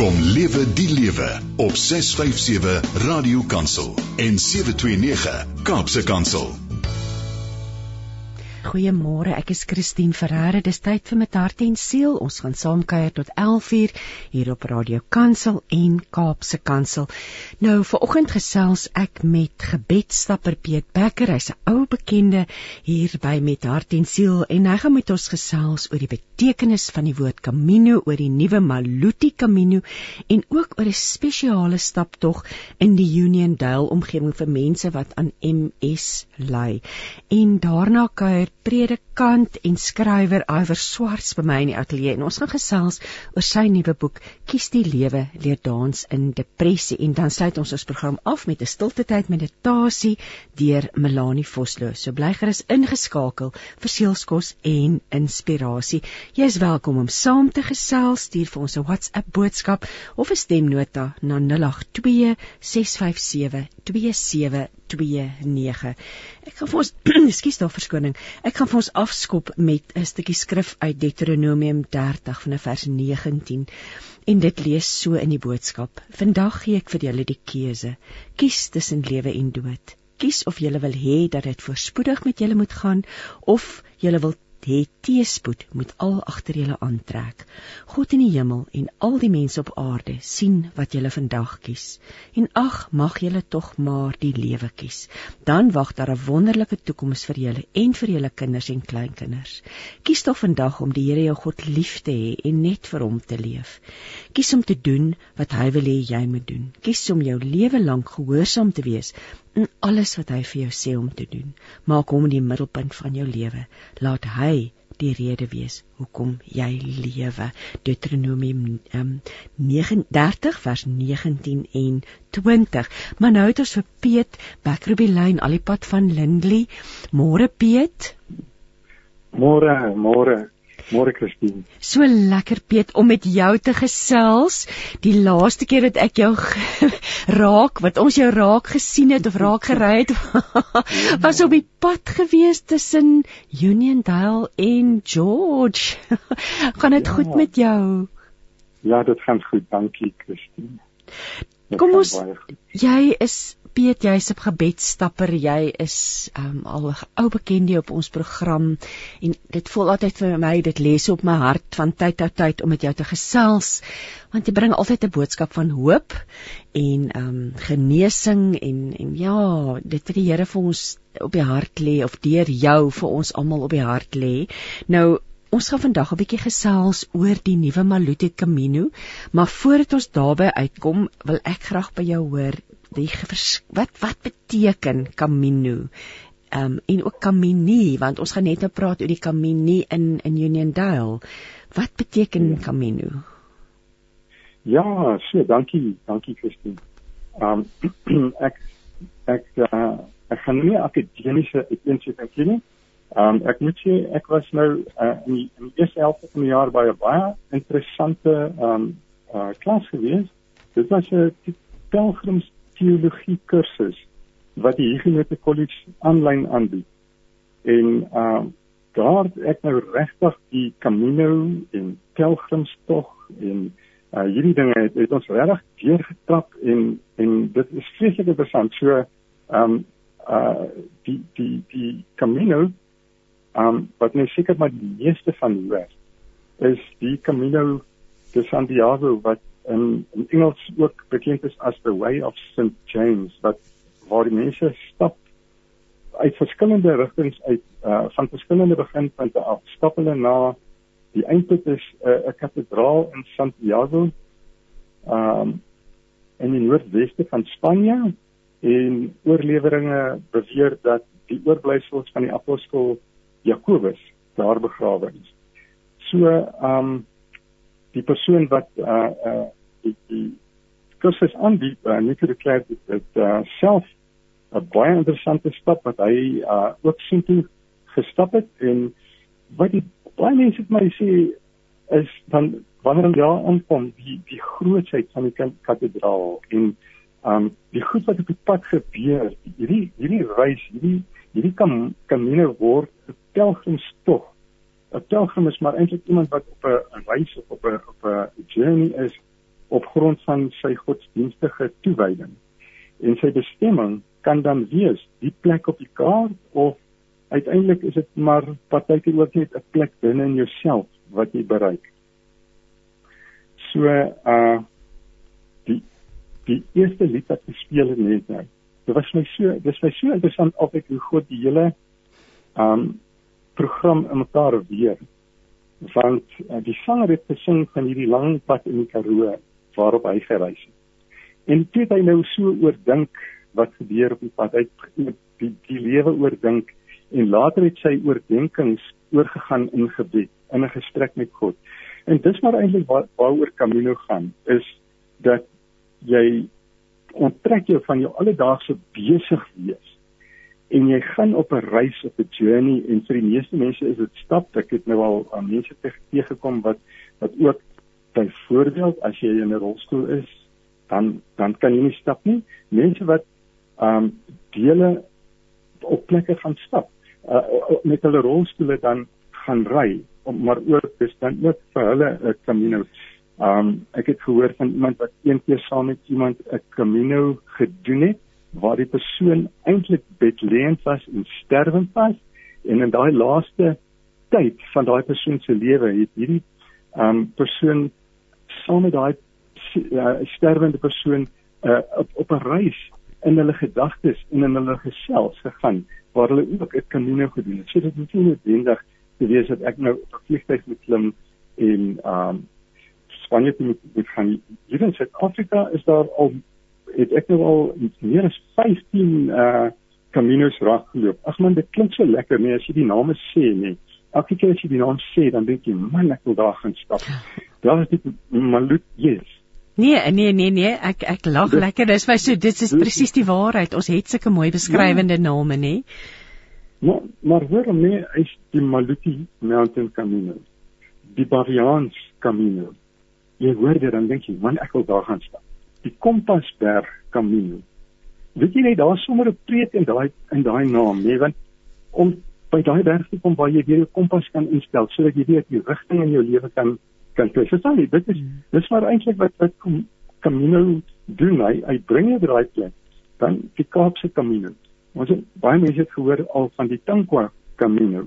Kom lewe die lewe op 657 Radio Kansel en 729 Kaapse Kansel. Goeiemôre, ek is Christine Ferreira. Dis tyd vir met hart en siel. Ons gaan saam kuier tot 11:00 hier op Radio Kansel en Kaapse Kansel. Nou, vanoggend gesels ek met gebedstapper Piet Becker. Hy's 'n ou bekende hier by met hart en siel en hy gaan met ons gesels oor die betekenis van die woord Camino, oor die nuwe Maluti Camino en ook oor 'n spesiale staptog in die Uniondale omgewing vir mense wat aan MS ly. En daarna kuier predikant en skrywer Iwer Swarts by my in die ateljee en ons gaan gesels oor sy nuwe boek Kies die lewe leer dans in depressie en dan sluit ons ons program af met 'n stilte tyd meditasie deur Melanie Vosloo. So bly gerus ingeskakel vir seelsorg en inspirasie. Jy is welkom om saam te gesels. Stuur vir ons 'n WhatsApp boodskap of 'n stemnota na 082 657 2729. Ek gaan vir ons ekskuus daar verskoning. Ek gaan vir ons afskop met 'n stukkie skrif uit Deuteronomium 30 van vers 19. En dit lees so in die boodskap: Vandag gee ek vir julle die keuse. Kies tussen lewe en dood. Kies of julle wil hê dat dit voorspoedig met julle moet gaan of julle wil het teespoed moet al agter julle aantrek. God in die hemel en al die mense op aarde sien wat julle vandag kies. En ag, mag julle tog maar die lewe kies. Dan wag daar 'n wonderlike toekoms vir julle en vir julle kinders en kleinkinders. Kies tog vandag om die Here jou God lief te hê en net vir hom te leef. Kies om te doen wat hy wil hê jy moet doen. Kies om jou lewe lank gehoorsaam te wees in alles wat hy vir jou sê om te doen. Maak hom die middelpunt van jou lewe. Laat hy die rede wees hoekom jy lewe. Deuteronomium um, 39 vers 19 en 20. Maar nou het ons vir Piet Bekkerby lyn al die pad van Lindley. Môre Piet. Môre, môre. Môre Christine. So lekker Piet om met jou te gesels. Die laaste keer dat ek jou raak, wat ons jou raak gesien het of raak gery het, was op die pad gewees tussen Uniondale en George. gaan dit ja. goed met jou? Ja, dit gaan goed, dankie Christine. Kom ons jy is Piet, jy's 'n gebedstapper, jy is um, al 'n ou bekendie op ons program. En dit voel altyd vir my dit lê op my hart van tyd tot tyd om met jou te gesels. Want jy bring altyd 'n boodskap van hoop en um genesing en en ja, dit wat die Here vir ons op die hart lê of deur jou vir ons almal op die hart lê. Nou Ons gaan vandag 'n bietjie gesels oor die nuwe Maluti Camino, maar voordat ons daarby uitkom, wil ek graag by jou hoor, die wat wat beteken Camino? Ehm um, en ook Camini want ons gaan net nou praat oor die Camini in in Uniondale. Wat beteken ja. Camino? Ja, so dankie, dankie Christine. Ehm um, ek ek uh, ek gaan nie akademiese uiteensetting gee nie. Ehm um, ek moet sê ek was nou uh, in, die, in die eerste helfte van die jaar by 'n baie interessante ehm um, uh, klas gewees. Dit was 'n pelgrims teologie kursus wat die Huguenot College aanlyn aanbied. En uh daar ek nou regtig die Camino en pelgrimstog en uh hierdie dinge het, het ons regtig deurgetrap en en dit is vreeslik interessant. So um uh die die die Camino um wat net seker maar die meeste van die res is die Camino de Santiago wat in in Engels ook bekend is as the way of St James wat waar die mense stap uit verskillende rigtings uit uh van verskillende beginpunte af stap hulle na die eindpunt is 'n uh, kathedraal in Santiago um in die noordweste van Spanje en oorleweringe beweer dat die oorblyfsels van die apostel Jakobus daar begrawe is. So um die persoon wat uh uh die, die kursus aanbied, uh, Nico de Klerk het, het uh, self 'n baie interessante stap wat hy uh ook sien toe gestap het en wat die baie mense vir my sê is dan wanneer hulle daar aankom die die grootsheid van die kathedraal en um die goed wat op die pad gebeur hierdie hierdie reis hierdie hierdie kan kamine word 'n pelgrimstog. 'n pelgrim is maar eintlik iemand wat op 'n reis of op 'n op 'n journey is op grond van sy godsdienstige toewyding. En sy bestemming kan dan wees die plek op die kaart of uiteindelik is dit maar partykeer ook net 'n plek binne in jouself wat jy bereik. So uh die die eerste lied wat gespeel het net nou. Dit was my so dis my so interessant altyd hoe God die hele um program in mekaar weer want uh, die sanger het gesing van hierdie lang pad in die Karoo waarop hy gereis het. En toe het hy nou so oordink wat gebeur op die pad. Het die, die lewe oordink en later het sy oordeenkings oorgegaan in gebed, in 'n gesprek met God. En dis maar eintlik waar, waaroor Camino gaan, is dat jy onttrek jou van jou alledaagse besig wees en jy gaan op 'n reis op 'n journey en vir die meeste mense is dit stap. Ek het nou al aan mense tegekom wat wat ook byvoorbeeld as jy in 'n rolstoel is, dan dan kan jy nie stap nie. Mense wat um dele op plekke gaan stap uh, met hulle rolstoele dan gaan ry maar ook dis dan ook vir hulle 'n camino. Um ek het gehoor van iemand wat een keer saam met iemand 'n camino gedoen het waar die persoon eintlik bedleend was en sterwend was en in daai laaste tyd van daai persoon se lewe het hierdie um persoon saam met daai uh, sterwende persoon uh, op op 'n reis in hulle gedagtes en in hulle gesels gegaan waar hulle ook 'n kamino gedoen het. So dit is nie noodwendig te wees dat ek nou op 'n vliegtuig moet klim en um Spanje toe moet, moet gaan. Hier in Suid-Afrika is daar al het ek nou al meer as 15 uh caminos rondgeloop. Ag man, dit klink so lekker nee as jy die name sê nee. Elke keer as jy die naam sê, dan dink jy, man, ek wil daar gaan stap. Daar is dit Malut, yes. Nee, nee, nee, nee, ek ek lag lekker. Dis my so dit is presies die waarheid. Ons het sulke mooi beskrywende ja. name, nê? Maar maar hoor nee, is die Maluti Mountain Camino. Die Baviaans Camino. Jy hoor dit dan dink jy, man, ek wil daar gaan stap. Die Kompasberg Camino. Weet jy net daar sommer 'n preek in daai in daai naam, nee, want om by daai berg te kom waar jy weer jou kompas kan instel sodat jy weet die rigting in jou lewe kan kan kry. Verstaan jy? Dit is dis maar eintlik wat wat kom Camino doen. Hy hy bring jou daai plek. Dan die Kaapse Camino. Ons het baie mense het gehoor al van die Tankwa Camino.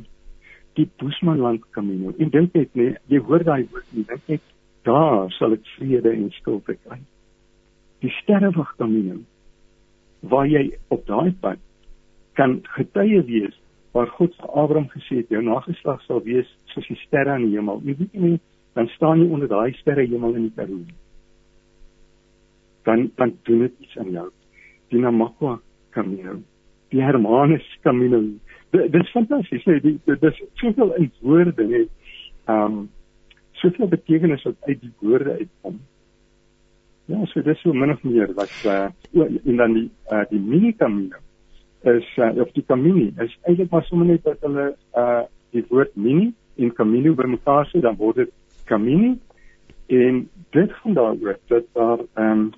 Die Bushmanland Camino. En dink net nee, jy hoor daai woord, jy dink net daar sal ek vrede en stilte kry. Die Sterrewag Camino waar jy op daai pad kan getuie wees waar God vir Abraham gesê het jou nageslag sal wees soos die sterre in die hemel. Jy weet nie dan staan jy onder daai sterre hemel in die Karoo. Dan dan doen dit iets aan jou. Die Namakwa Camino, die Hermanus Camino. Dit is fantasties, nee, dit is soveel in woorde, nee. Um soveel betekenis wat uit die woorde uitkom. Ja, so dis so min of meer wat uh en dan die uh die mini Camino is uh, of die Camini is eintlik maar sommer net dat hulle uh die woord mini en Camino bymekaar sit dan word dit Camini en dit gaan daaroor dat daar ehm um,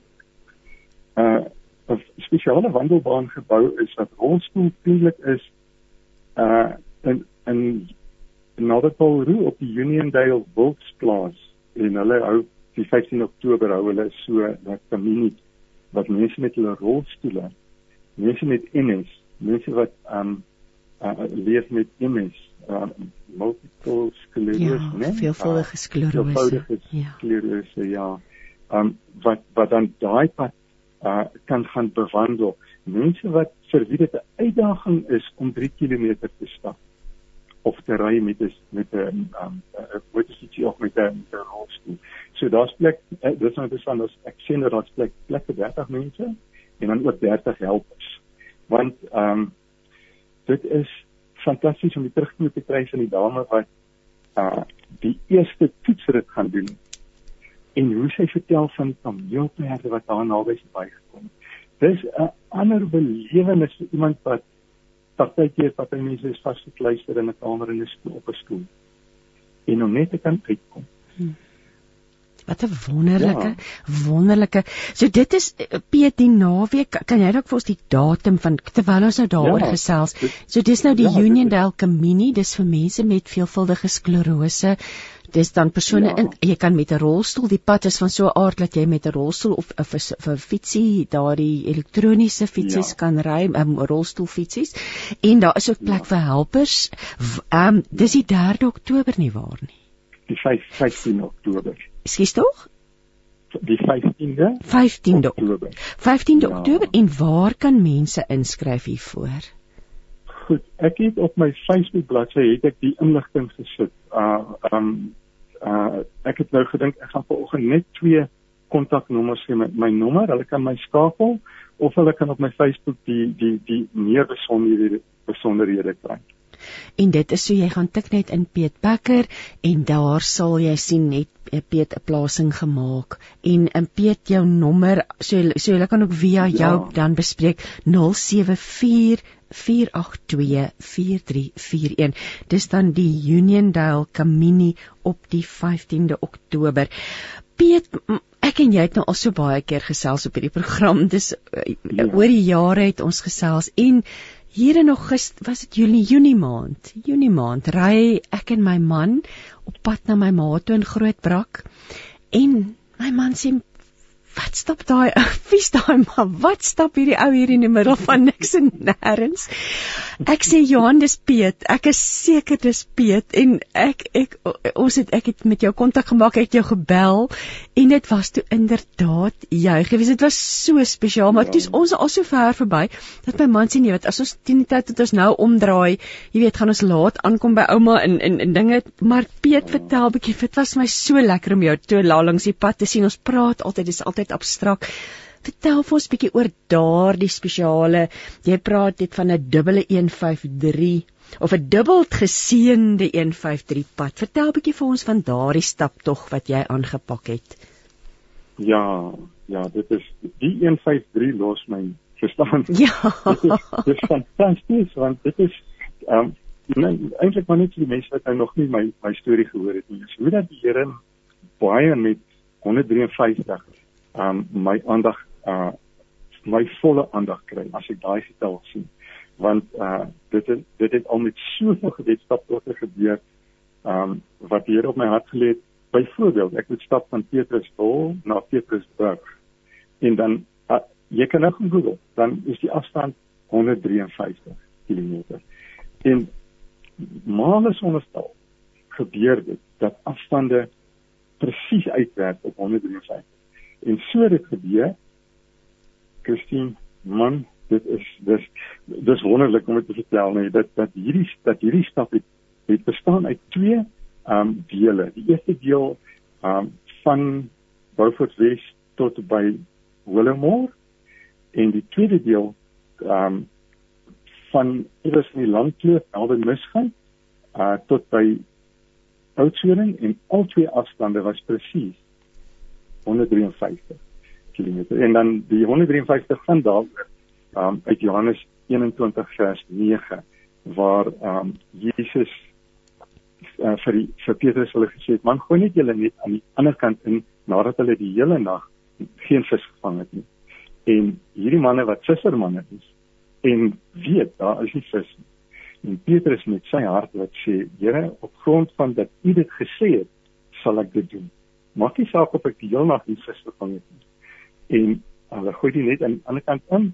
uh 'n spesiale wandelbaan gebou is wat rolstoelvriendelik is uh in in Northern op die Uniondale Wildsplaas. En hulle hou die 15 Oktober hou hulle so dat Camini wat mense met hulle rolstoele mense met MS mense wat um, uh, leef met MS uh, multiple sklerose, ja, né? Veelvuldige sklerose. Veelvuldige ja. sklerose, ja. Um wat wat dan daai pad uh kan gaan bewandel. Mense wat vir wie dit 'n uitdaging is om 3 km te stap of te ry met 'n met 'n um wat is dit ook met 'n rolstoel. So daar's plek uh, dis nou bestaan as ek sien dat daar's plek plek vir 30 mense en dan ook 30 helpers. Want um dit is fantasties om die terugvoer te kry van die dame wat uh die eerste toetsrit gaan doen en hoe sy vertel van kameelperde wat daar naby sy bygekom het. Dis 'n ander belewenis vir iemand wat partykeer party mense is vasgekluister in 'n kamer in 'n stoel op 'n stoel en om net te kan uitkom. Hmm. Wat 'n wonderlike ja. wonderlike. So dit is eh, Piet die naweek. Kan jy dalk vir ons die datum van terwyl ons nou daaroor ja, gesels. So dis nou die ja, Uniondale Community. Dis vir mense met veelvuldige sklerose. Dis dan persone ja. in jy kan met 'n rolstoel, die pad is van so 'n aard dat jy met 'n rolstoel of 'n fietsie, daardie elektroniese fietsies ja. kan ry, 'n um, rolstoelfietsies. En daar is ook plek ja. vir helpers. Ehm um, dis die 3 Oktober nie waar nie. Die 5 15 Oktober. Skus tog? Die 15de 15de Oktober. 15de ja. Oktober en waar kan mense inskryf hiervoor? Goed, ek het op my Facebook bladsy het ek die inligting gesit. Uh um uh ek het nou gedink ek gaan vanoggend net twee kontaknommers gee met my nommer. Hulle kan my skakel of hulle kan op my Facebook die die die meer besonderhede besonderhede kry. En dit is so jy gaan tik net in Piet Becker en daar sal jy sien net eh, Piet 'n plasing gemaak en in Piet jou nommer so so jy kan ook via jou ja. dan bespreek 074 4824341 dis dan die Uniondale Kamini op die 15de Oktober Piet ek en jy het nou al so baie keer gesels op hierdie program dis eh, ja. oor die jare het ons gesels en hier in Augustus was dit Junie Junie maand? Junie maand ry ek en my man op pad na my ma toe in Grootbrak. En my man sê wat stap daai vies daai maar? Wat stap hierdie ou hier in die middel van niks en nêrens? Ek sê Johan dis Piet. Ek is seker dis Piet en ek ek ons het ek het met jou kontak gemaak ek het jou gebel en dit was toe inderdaad jy gewees. Dit was so spesiaal maar ja. toe ons al so ver verby dat my man sê nee wat as ons teen die tyd het ons nou omdraai jy weet gaan ons laat aankom by ouma en en en dinge. Maar Piet vertel bietjie dit was my so lekker om jou toe langs die pad te sien. Ons praat altyd dis altyd altyd abstrak. Vertel vir ons 'n bietjie oor daardie spesiale. Jy praat dit van 'n dubbele 153 of 'n dubbeld geseënde 153 pad. Vertel 'n bietjie vir ons van daardie staptog wat jy aangepak het. Ja, ja, dit is die 153 los my verstaan. Ja. Dit is fantasties want dit is ehm um, eintlik maar net vir die mense wat nou nog nie my my storie gehoor het nie. Dis hoe dat die Here baie met 153 um my aandag uh my volle aandag kry as ek daai getal sien. Want uh dit het, dit het al met soveel gebedstapte gebeur um wat hier op my hart gelê het. Byvoorbeeld ek moet stap van Petrusdorp na Petrusburg. En dan uh, jy kan nou Google dan is die afstand 153 km en maal is onderstel gebeur dit dat afstande presies uitwerk op 153 En so dit gebeur. Christine, man, dit is dis dis wonderlik om dit te vertel nee dat dat hierdie dat hierdie stap het, het bestaan uit twee ehm um, dele. Die eerste deel ehm um, van Beaufort West tot by Willowmore en die tweede deel ehm um, van iewers in die landkloof naby Misgaan uh tot by Oudtshoorn en al twee afstande was presies 153 km. En dan die 153 van daaroor um uit Johannes 21 vers 9 waar um Jesus uh, vir die, vir Petrus hulle gesê het man gooi net julle net aan die ander kant in nadat hulle die hele nag geen vis gevang het nie. En hierdie manne wat vissermanne is en weet daar is nie vis nie. En Petrus met sy hart wat sê Here op grond van dat u dit gesê het sal ek dit doen maak nie saak of ek die hele nag hier vis gevang het nie. En hulle gooi dit net aan die ander kant in.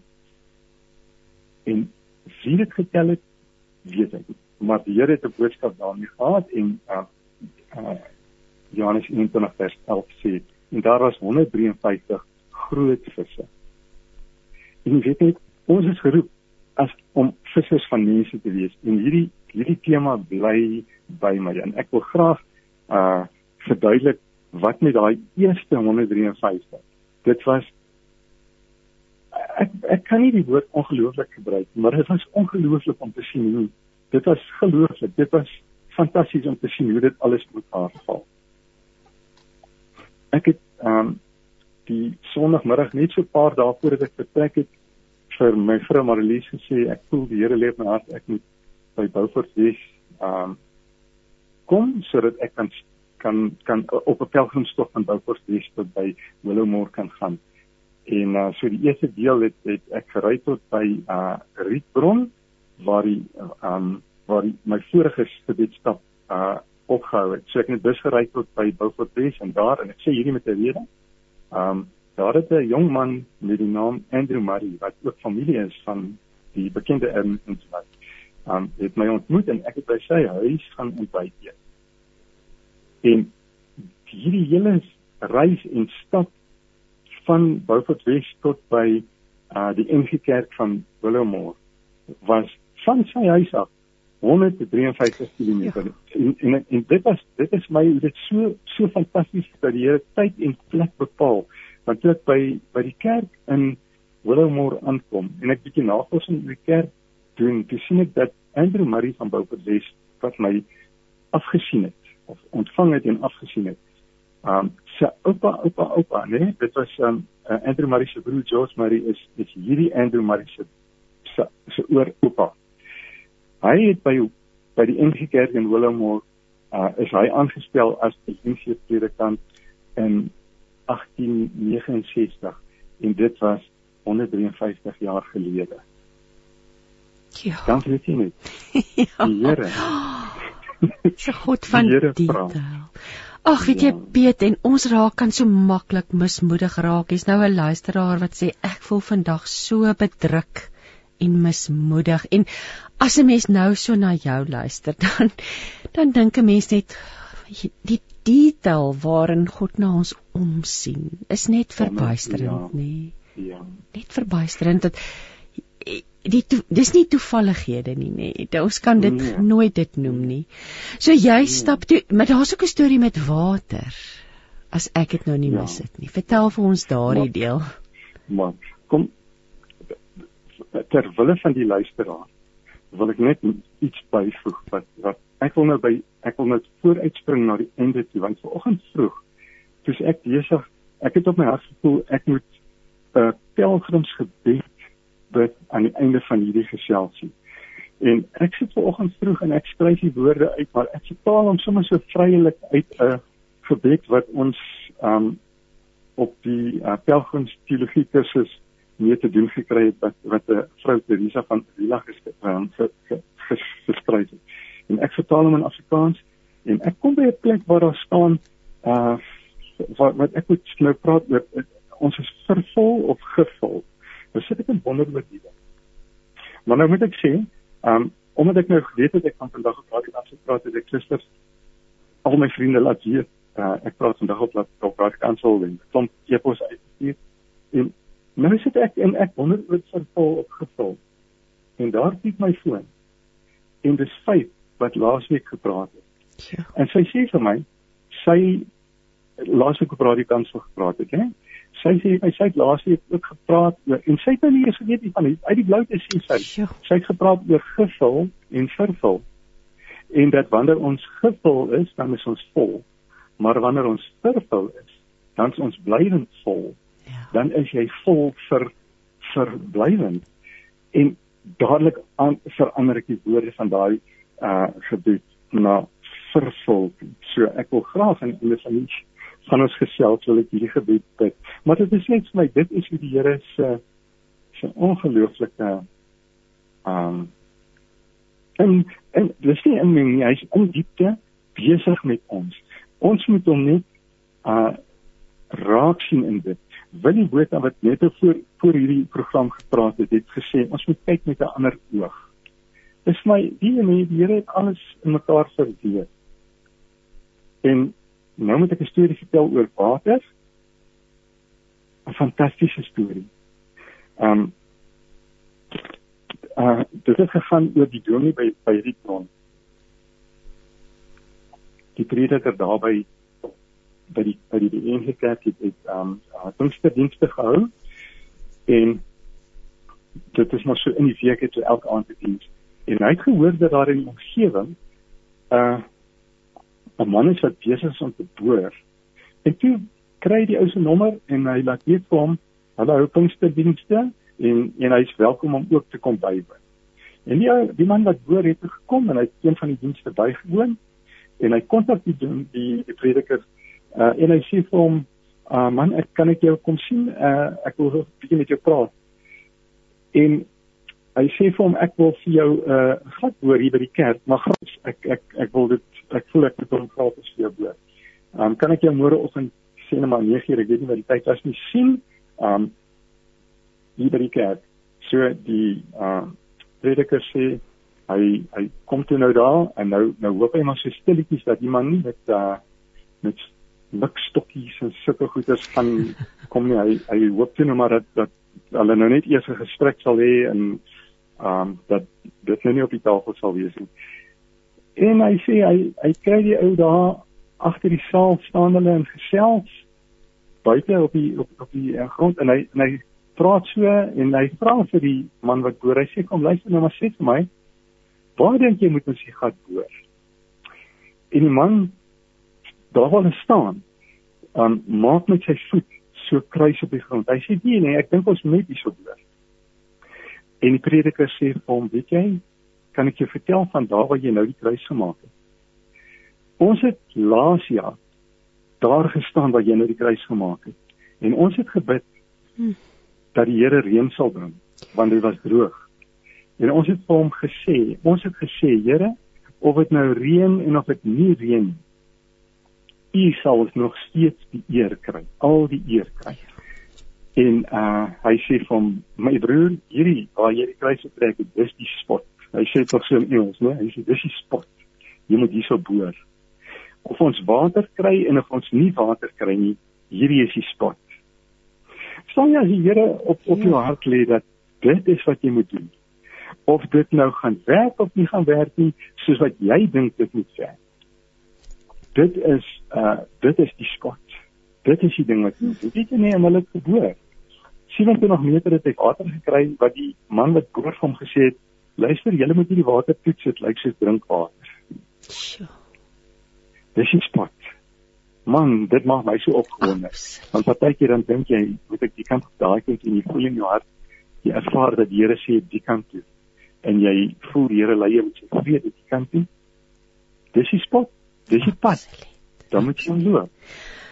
En wie dit getel het, weet ek. Maar die Here het 'n boodskap daarmee gehad en uh, uh Johannes 21 vers 11 sê en daar was 153 groot visse. En weet jy, ons is geroep as om vissers van mense te wees en hierdie hierdie tema bly by my en ek wil graag uh verduidelik wat met daai eerste 153 dit was ek ek kan nie die woord ongelooflik gebruik maar dit was ongelooflik om te sien hoe dit was gelooflik dit was fantasties om te sien hoe dit alles met haar val ek het um die sonoggemiddag net so 'n paar dae voordat ek vertrek het vir my vrou Marlies gesê ek voel die Here leef my hart ek moet by Beaufort wees um kom sodat ek kan kan kan op 'n pelgrimstog van Beaufort Wes tot by Willowmore kan gaan. En uh, so die eerste deel het, het ek gery tot by uh Rietbron waar die um waar die, my vorige gebedstap uh opgehou het. So ek het net bus gery tot by Beaufort West en daar en ek sê hierdie met 'n rede. Um daar het 'n jong man met die naam Andrew Murray wat ook familie is van die bekende Edmonds wat um het my ontmoet en ek het by sy huis gaan ontbyt eet. En hierdie hele reis en stap van Beaufort West tot by uh die NG Kerk van Willowmore was van sy huis af 153 km. Ja. En, en en dit was dit is my dit so so fantasties dat die Here tyd en plek bepaal. Want toe ek by by die kerk in Willowmore aankom en ek bietjie navorsing oor die kerk doen, toe sien ek dat Andrew Murray van Beaufort West wat my afgesien het of ontvang het en afgesien het. Um sy oupa oupa oupa, nee, dit was um uh, Andrew Murray se broer George Murray is is hierdie Andrew Murray se se oor oupa Hy het by by die NG Kerk in Willowmore uh is hy aangestel as die NG predikant in 1869 en dit was 153 jaar gelede. Ja. Dan weet jy net. ja. Die Here. Se God van detail. Ag, weet jy, ja. Piet en ons raak kan so maklik mismoedig raak. Jy's nou 'n luisteraar wat sê ek voel vandag so bedruk en mismoedig en as 'n mens nou so na jou luister dan dan dink 'n mens net die detail waarin God na ons omsien is net verbuisterend ja, nê ja net verbuisterend dat die dis nie toevallighede nie nê ons kan dit nee. nooit dit noem nie so jy nee. stap toe maar daar's ook 'n storie met water as ek dit nou nie ja. mis het nie vertel vir ons daardie deel man kom ter wille van die luisteraar wil ek net iets byvoeg wat wat ek wil nou by ek wil net vooruitspring na die einde toe want vanoggend vroeg toe ek besig ek het op my hart gevoel ek moet 'n uh, pelgrimsgebed bid aan die einde van hierdie geselsie en ek sit vanoggend vroeg en ek skryf die woorde uit maar ek vertaal hom sommer so vrylik uit 'n uh, gebed wat ons um, op die uh, pelgrimsteologie kursus mee te doen gekry het wat wat 'n vrou Teresa van Avila geskryf het. En ek vertaal hom in Afrikaans en ek kom by 'n plek waar daar staan uh wat wat ek moet nou praat oor ons is vervul of gevul. Nou sit ek in wonder oor dit. Maar nou moet ek sê, um omdat ek nou geweet het ek kan vandag op praat en as ek praat het ek Christus al my vriende laat weet uh ek praat vandag op laat op praat kansel en klomp epos uitstuur en Nou sit ek en ek wonder se vol opgevul. En daar piep my foon. En dis vyf wat laasweek gepraat het. Ja. En sy sê vir my, sy laasweek gepraat die kans van gepraat het, hè? Sy sê hy sy het laasweek ook gepraat oor en sy het nou nie eens geweet nie van uit die blou sien sy. Ja. Sy het gepraat oor gevul en vervul. En dat wanneer ons gevul is, dan is ons vol. Maar wanneer ons vervul is, dan is ons blywend vol dan is jy vol vir verblywend en dadelik aan verander ek die woorde van daai uh gebed na vervul. So ek wil graag in in van die van ons gesels wil ek hierdie gebed bid. Maar dit is net vir my dit is die Here se se ongelooflike um en en dis nie in my hy's in diepte besig met ons. Ons moet hom net uh raak sien in dit. Willie Botha wat net voor voor hierdie program gepraat het, het gesê ons moet kyk met 'n ander oog. Dis my die mense die Here het alles in mekaar verweef. En nou moet ek 'n storie vertel oor water. 'n Fantastiese storie. Ehm um, uh dit het gegaan oor die dominee by by Rietron. Die prediker daar by die by die BNG kerk het het um Pinksterdienste gehou en dit is maar so in die week het so elke aand te diens en hy het gehoor dat daar in die omgewing 'n uh, 'n man is wat besig is om te boor en toe kry die ou se nommer en hy laat weet vir hom hulle hou Pinksterdienste en en hy is welkom om ook te kom bywoon en die die man wat boor het gekom en hy het een van die dienste bygewoon en hy kontak die die, die prediker Uh en hy sê vir hom, "Uh man, ek kan ek jou kom sien? Uh ek wil 'n bietjie met jou praat." En hy sê vir hom, "Ek wil vir jou uh glad hoor hier by die kerk, maar graag ek ek ek wil dit ek voel ek moet hom vra te speel boer. Um kan ek jou môre oggend sê net maar 9:00 ek weet nie wat die tyd was nie sien. Um hier by die kerk. So die uh prediker sê hy hy kom toe nou daar en nou nou hoop hy maar so stilletjies dat iemand nie met uh met mikstokkies en sulke goeders gaan kom nie. Hy hy hoop toe nou maar dat dat hulle nou net eers 'n gesprek sal hê en ehm um, dat dit nou nie op die tafel sal wees nie. En hy sê hy hy kry die ou daar agter die saal staan hulle en gesels buite op die op, op die uh, grond en hy en hy praat so en hy vra vir die man wat boer hy sê kom luister nou maar sê vir my waar dink jy moet ons hier gaan boer? En die man daar hy staan, um, maak met sy voet so kruis op die grond. Hy sê nee nee, ek dink ons moet hier so boer. En die prediker sê vir hom, weet jy, kan ek jou vertel van daar waar jy nou die kruis gemaak het? Ons het laas jaar daar gestaan waar jy nou die kruis gemaak het. En ons het gebid hmm. dat die Here reën sal bring, want dit was droog. En ons het vir hom gesê, ons het gesê, Here, of dit nou reën en of dit nie reën nie, U sal ons nog steeds die eer kry, al die eer kry. En uh hy sê van my broer, hierdie waar jy die kruis trek, dis die spot. Hy sê tog so in Engels, né? Hy sê dis die spot. Jy moet hierso boer. Of ons water kry en of ons nie water kry nie, hierdie is die spot. Sou jy die Here op op jou ja. hart lê dat dit is wat jy moet doen. Of dit nou gaan werk of nie gaan werk nie, soos wat jy dink dit moet werk dit is uh dit is die skot. Dit is die ding wat jy weet jy nie om hulle geboor. 27 meter het hy water gekry wat die man wat boer hom gesê het, luister, julle moet hierdie water toets, dit lyk soos drinkwater. Sjoe. Dis 'n spot. Man, dit maak my so opgewonde. Want partykeer dan dink jy, moet ek die kant daai kant in die voel in jou hart, jy ervaar dat die Here sê die kant toe en jy voel die Here lei jou met sy vrede die kant toe. Dis die spot. Dis die pad. Dan moet jy loop.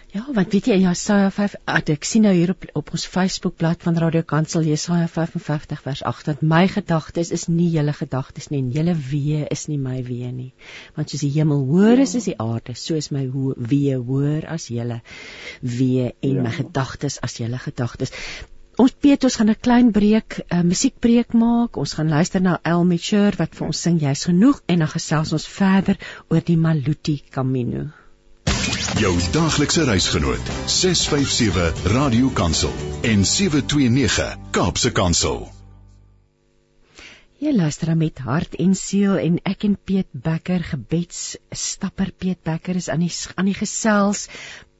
Ja, want weet jy Jesaja 5, ek sien nou hier op op ons Facebookblad van Radio Kansel Jesaja 55 vers 8 dat my gedagtes is nie julle gedagtes nie en julle weë is nie my weë nie. Want soos die hemel hoër is as die aarde, so is my weë hoër as julle weë en ja. my gedagtes as julle gedagtes. Ons Piet, ons gaan 'n klein breek, 'n uh, musiekbreek maak. Ons gaan luister na El Mitchell wat vir ons sing Jy's genoeg en dan gesels ons verder oor die Maluti Camino. Jou daglikse reisgenoot 657 Radio Kansel en 729 Kaapse Kansel. Jy luister met hart en siel en ek en Piet Becker gebedsstapper Piet Becker is aan die aan die gesels.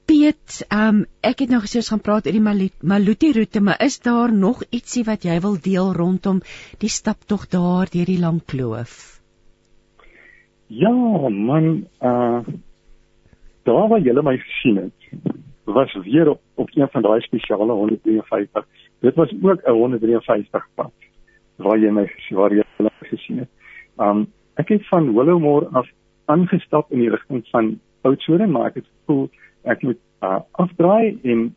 Piet, um, ek het nou gesê ons gaan praat oor die Maluti roete, maar is daar nog ietsie wat jy wil deel rondom die staptog daar deur die lang kloof? Ja, man, uh daar waar jy my gesien het, was weer op op een van daai spesiale 153. Dit was ook 'n 153 pad waar jy my waar jy my gesien het. Um ek het van Willowmore af aangestap in die rigting van Oudtshoorn, maar ek het gevoel ek moet uh, afdraai en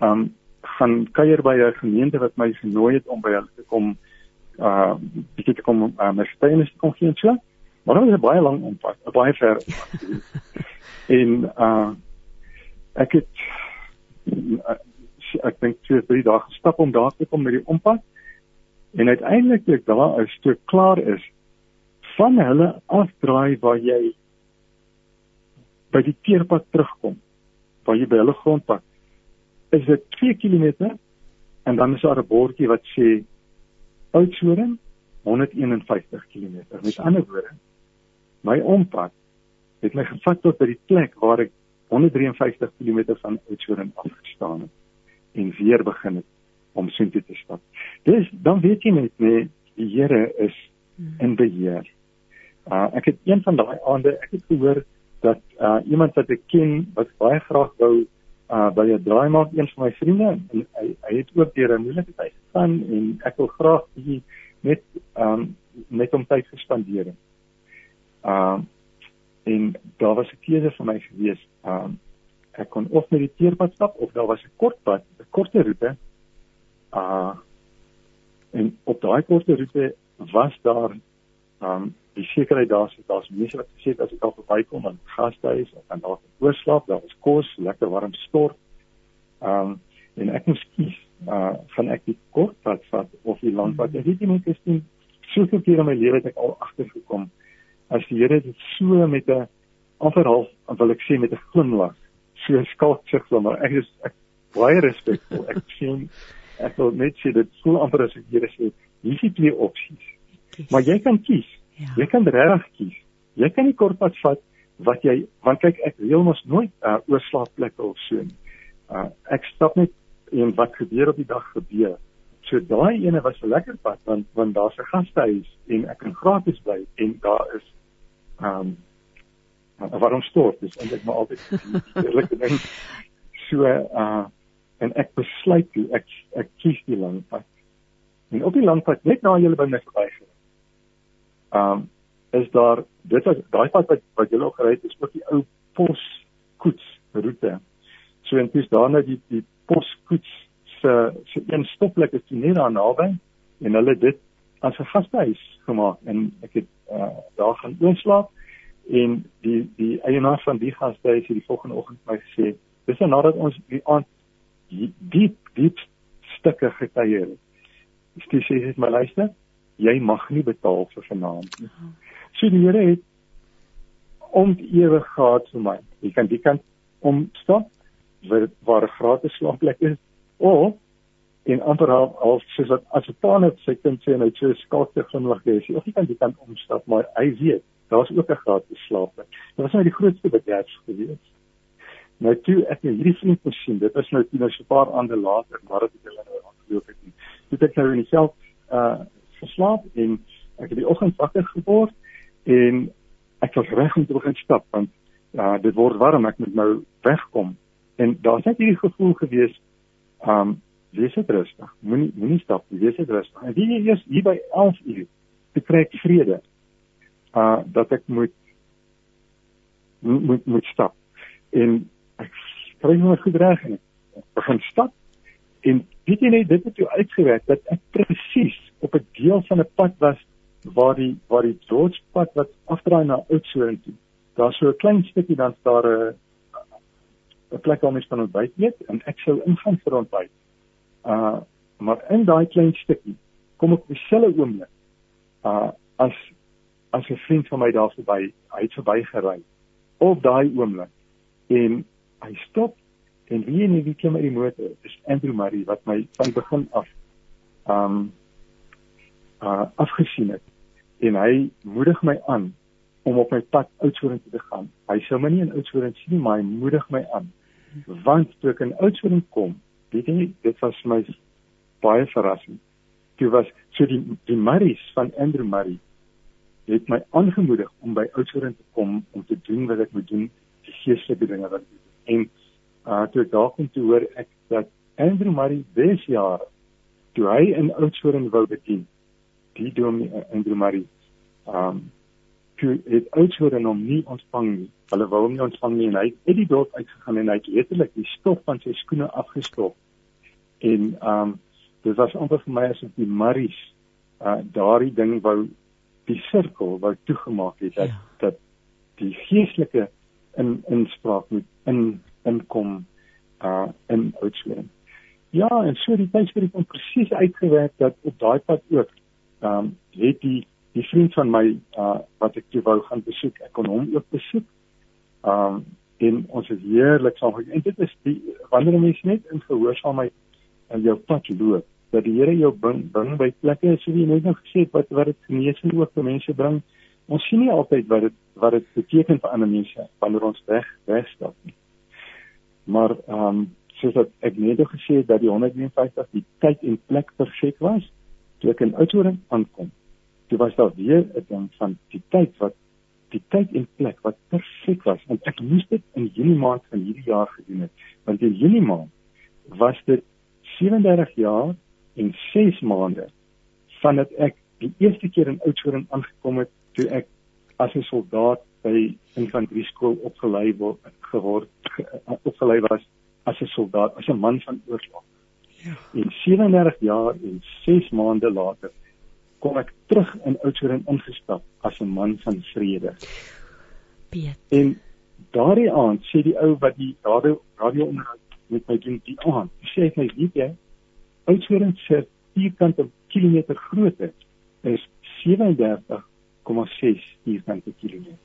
um gaan kuier by 'n gemeente wat my genooi het om by hulle te kom uh bietjie te kom uh, my steene te kom gee en so. Maar dit was 'n baie lang ompad, 'n baie ver. en uh ek het uh, ek dink twee drie dae gestap om daar te kom met die ompad en uiteindelik toe ek daar is toe klaar is van hulle afdraai waar jy by die teerpad terugkom waar jy by hulle grondpad is dit 2 km en dan is daar 'n bordjie wat sê Oudtshoorn 151 km met ander woorde my ompad het my gevat tot by die plek waar ek 153 km van Oudtshoorn af gestaan het en weer begin het om soontoe te stap. Dis dan weet jy net nee, die Here is in beheer. Uh ek het een van daai aande ek het gehoor dat uh iemand wat ek ken wat baie graag wou uh by 'n draai maak een van my vriende en hy hy het ook deur 'n moeilike tyd gegaan en ek wil graag hier net um net om tyd gespandeer. Um en daar was 'n keuse vir my gewees. Um ek kon of met die teerpad stap of daar was 'n kort pad, 'n korter roete. Uh en op daai korter roete was daar um die sekerheid daar is daar's mense wat gesê het as ek al verbykom aan gastehuis of aan daar oorslaap, daar is kos, lekker warm stort. Ehm um, en ek moet kies uh van ek die kort pad vat of die lang pad. Ek weet nie is nie soveel keer in my lewe het ek al agtergekom as die Here dit so met 'n amper half wil ek sê met 'n glimlag so skalk sig so maar ek is ek baie respekvol. Ek sien ek wil net sê dit voel amper as ek Here sê hier is twee opsies. Maar jy kan kies. Ja. Jy kan regtig kies. Jy kan die kort pad vat wat jy want kyk ek wil mos nooit uh, oorslaapplekke of so nie. Uh, ek stap net en wat gebeur op die dag gebeur. So daai ene was 'n lekker pad want want daar's 'n gastehuis en ek kan gratis bly en daar is ehm um, waarom stort dis eintlik maar altyd eerlike ding. So uh en ek besluit toe ek ek kies die lang pad. En op die lang pad net na julle by my verbygery. Ehm um, is daar dit was daai pad wat wat julle ook gery het is ook die ou pos koets roete. So en dis daarna die die poskoets se se een stopplek is net daar naby en hulle dit as 'n gastehuis gemaak en ek het uh, daar gaan oorslaap en die die eienaar van die gastehuis het die volgende oggend my gesê dis nou nadat ons die aand diep diep stukke gekuier het. Dis sê het my luister jy mag nie betaal vir vanaand nie. So die Here het om ewig gehad vir my. Jy kan die kant omstap waar waar 'n gratis slaapplek is of en amper al, al soos wat as 'n pa net sy kind sê en hy sê skaakte glimlag gee of jy kan die kant omstap maar hy weet daar's ook 'n gratis slaapplek dit was nou die grootste bederf gewees nou toe ek nou hierdie vriend gesien dit is nou nou so 'n paar aande later maar dit het hulle nou aangeloop het toe ek nou in self uh geslaap en ek het die oggend wakker geword en ek was reg om te begin stap want ja, dit word warm ek moet nou wegkom. En daar's net hierdie gevoel gewees, um wees dit rustig. Moenie moenie stap nie, wees dit rustig. En wie eers hier by 11 uur te kry vrede. Uh dat ek moet moet moet stap. En ek kry nou goed reg en ek begin stap. En weet jy net dit het jou uitgewerk dat ek presies op 'n deel van 'n pad was waar die waar die George pad wat afdraai na Oudtshoorn toe. Daar's so 'n klein stukkie dan daar 'n 'n plek waar mens kan ontbyt eet en ek sou ingaan vir ontbyt. Uh maar in daai klein stukkie kom ek op dieselfde oomblik uh as as 'n vriend van my daar verby, hy het verbygery op daai oomblik en hy stop en wie nie wie klim uit die motor is Andrew Murray wat my van begin af um uh afgesien het en hy moedig my aan om op my pad Oudtshoorn te gaan. Hy sou my nie in Oudtshoorn sien maar hy moedig my aan want toe ek in Oudtshoorn kom, weet jy, dit was my baie verrassend. Toe was so die die Marys van Andrew Murray het my aangemoedig om by Oudtshoorn te kom om te doen wat ek moet doen, die geestelike dinge wat ek doen. En uh toe ek daar kom te hoor ek dat Andrew Murray dis jaar toe hy in Oudtshoorn wou bedien. Die doen Andrew Murray um toe het Oudtshoorn hom nie ontvang nie. Hulle wou hom nie ontvang nie en hy het die dorp uitgegaan en hy het letterlik die stof van sy skoene afgestop. En ehm um, dit was amper vir my asof die Maries uh daardie ding wou die sirkel wou toegemaak het dat ja. dat die geestelike in inspraak moet in inkom uh in Oudtshoorn. Ja, en so die tyd vir die presies uitgewerk dat op daai pad ook ehm um, het die die vriend van my uh wat ek toe wou gaan besoek, ek kon hom ook besoek. Um en ons het heerlik saam gekyk. En dit is die wanneer mense net in gehoorsaamheid in jou pad loop, dat die Here jou bring bring by plekke so wie jy net nou gesê het wat wat dit genesing ook vir mense bring. Ons sien nie altyd wat dit wat dit beteken vir ander mense wanneer ons weg wegstap nie. Maar um soos wat ek net gesê het dat die 150 die tyd en plek perfek was, toe ek in Oudtshoorn aankom toe was daar weer 'n ding van die tyd wat die tyd en plek wat perfek was want ek moes dit in Junie maand van hierdie jaar gedoen het want in Junie maand was dit 37 jaar en 6 maande vandat ek die eerste keer in Oudtshoorn aangekom het toe ek as 'n soldaat by infanterie skool opgelei word geword opgelei was as 'n soldaat as 'n man van oorlog. Ja. En 37 jaar en 6 maande later kom ek terug in Oudtshoorn ingestap as 'n man van vrede. Piet. En daardie aand sê die ou wat die radio radio onderhoud met my doen die aand, sê hy weet jy, Oudtshoorn se vierkante kilometer grootte is 37,6 vierkante kilometer.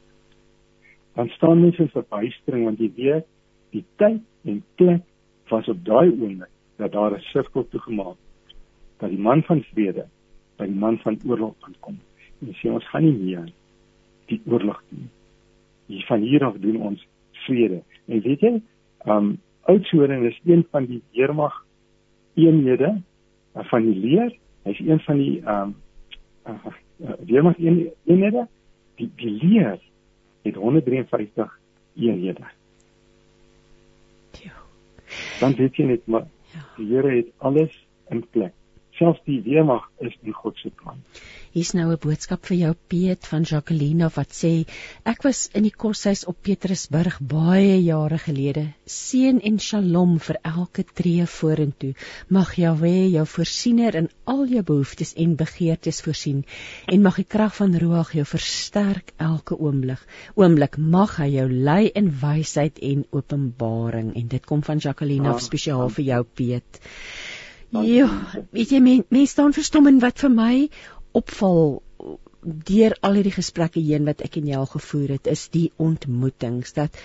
Dan staan mense in verbuistering want jy weet die tyd en plek was op daai oomblik dat daar 'n sirkel toegemaak dat die man van vrede by die man van oorlog kan kom. En sê ons gaan nie meer die oorlog doen. Hier van hier af doen ons vrede. En weet jy, um Oudtshoorn is een van die weermag eenhede uh, van die leer. Hy's een van die um uh, uh, weermag een, eenhede. Die die leer het 153 eenhede. Dan weet jy net maar ja. die Here het alles in plek selfs die weermag is in God se plan. Hier's nou 'n boodskap vir jou Piet van Jacqueline wat sê ek was in die koshuis op Petrusburg baie jare gelede. Seën en shalom vir elke tree vorentoe. Mag Jahweh jou voorsiener in al jou behoeftes en begeertes voorsien en mag die krag van Ruach jou versterk elke oomblik. Oomblik mag hy jou lei in wysheid en openbaring en dit kom van Jacqueline af spesiaal vir jou Piet. Ja, weet jy mense men staan verstom en wat vir my opval deur al hierdie gesprekke heen wat ek en jy al gevoer het, is die ontmoetings dat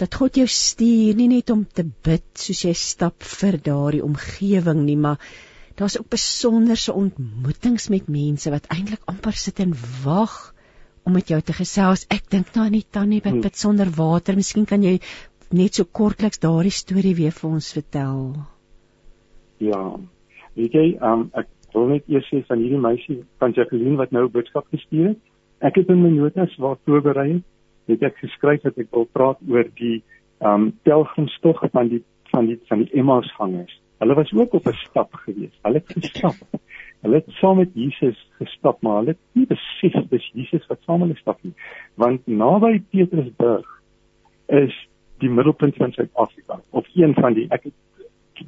dat God jou stuur nie net om te bid soos jy stap vir daardie omgewing nie, maar daar's ook besonderse ontmoetings met mense wat eintlik amper sit en wag om met jou te gesels. Ek dink nou aan die tannie wat hmm. bid sonder water. Miskien kan jy net so kortliks daardie storie weer vir ons vertel. Ja. Weet jy, um, ek wil net eers sê van hierdie meisie van Jacqueline wat nou 'n boodskap gestuur het. Ek het in my notas waar voorberei het, het ek geskryf dat ek wil praat oor die um pelgrimstog van die van die van die Emmausgangers. Hulle was ook op 'n stap gewees. Hulle het gestap. Hulle het saam met Jesus gestap, maar hulle het nie besef dis Jesus wat saam hulle stap nie. Want naby Petrusburg is die middelpunt van Suid-Afrika of een van die ek het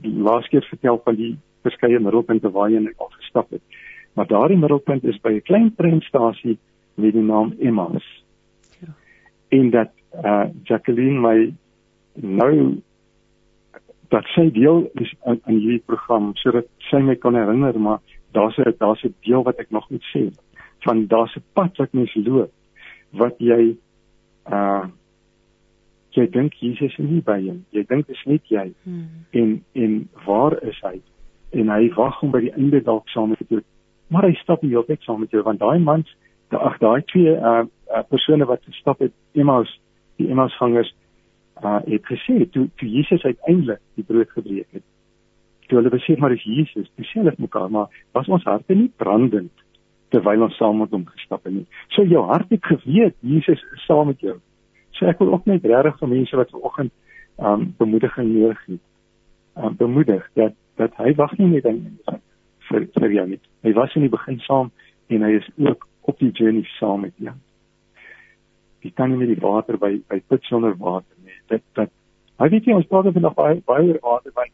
laaste keer vertel van die verskeie middelpunte waarheen ek al gestap het. Maar daardie middelpunt is by 'n klein treinstasie met die naam Emmaus. Ja. En dat uh, Jacqueline my nou dat sy deel is aan, aan hierdie program sodat sy my kan herinner maar daar's 'n daar's 'n deel wat ek nog moet sê van daar's 'n pad wat mens loop wat jy uh, jy dink Jesus is nie by jou. Jy dink dit is net jy. Hmm. En en waar is hy? En hy wag om by die einde dalk saam met jou. Maar hy stap nie altyd saam met jou want daai mans, ag daai twee uh, uh persone wat gestap het, Emmaus, die Emmausgangers, uh het gesê toe toe Jesus uiteindelik die brood gebreek het. Toe hulle besef maar dis Jesus, dis sê hulle mekaar, maar was ons harte nie brandend terwyl ons saam met hom gestap het nie. So jou hart het geweet Jesus is saam met jou. So ek wil ook net regtig vir mense wat vanoggend um bemoediging nodig het. Um bemoedig dat dat hy wag nie net vir vir jou nie. Hy was in die begin saam en hy is ook op die journey saam met jou. Jy kan nie met die water by by put sonder water nie. Dit dat hy weet jy ons praat vandag baie baie oor water by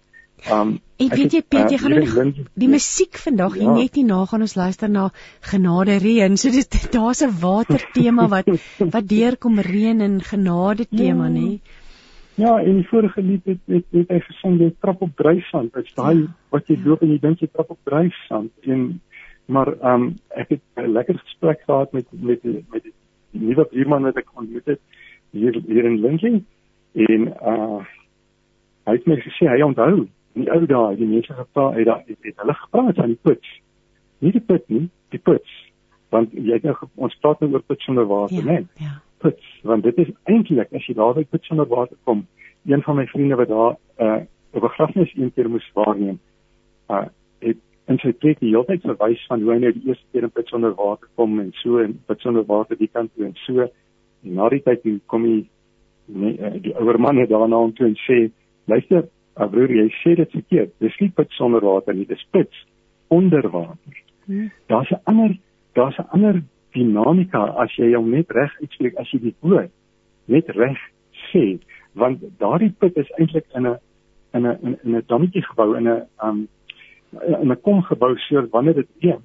Um ek weet jy Piet, jy uh, gaan nou die, die musiek vandag ja. net nie nagaan ons luister na genade reën. So dit daar's 'n water tema wat wat deurkom reën en genade tema ja. nê. Ja, en die vorige lied het het, het hy gesing jy trap op dryfsand. Dit's daai ja. wat jy loop en jy dink jy trap op dryfsand en maar um ek het 'n lekker gesprek gehad met met met die nuwe buurman wat ek ontmoet het hier hier in Lindsay en uh hy het my gesê hy onthou die ou dae die mense gevra het daar het, het hulle gepraat van die puts. Nie die put nie, die puts. Want jy het nou ons praat nou oor puts onder water, ja, né? Ja. Puts, want dit is eintlik as jy daar by puts onder water kom, een van my vriende wat daar 'n uh, 'n begrafnis een keer moes waarneem, uh het en sy het die hele tyd verwys van hoe hy nou die eerste keer in puts onder water kom en so en puts onder water die kant toe en so en na die tyd kom hy nee, uh, die ouer man het daarna om toe en sê luister Maar broer, jy sê dit verkeerd. Dis nie put sonder water nie, dis put onder water. Hmm. Daar's 'n ander daar's 'n ander dinamika as jy hom net reg uitspreek as jy die woord net reg sê, want daardie put is eintlik in 'n in 'n in 'n dammetjie gebou in 'n um in 'n kom gebou sodat wanneer dit reën,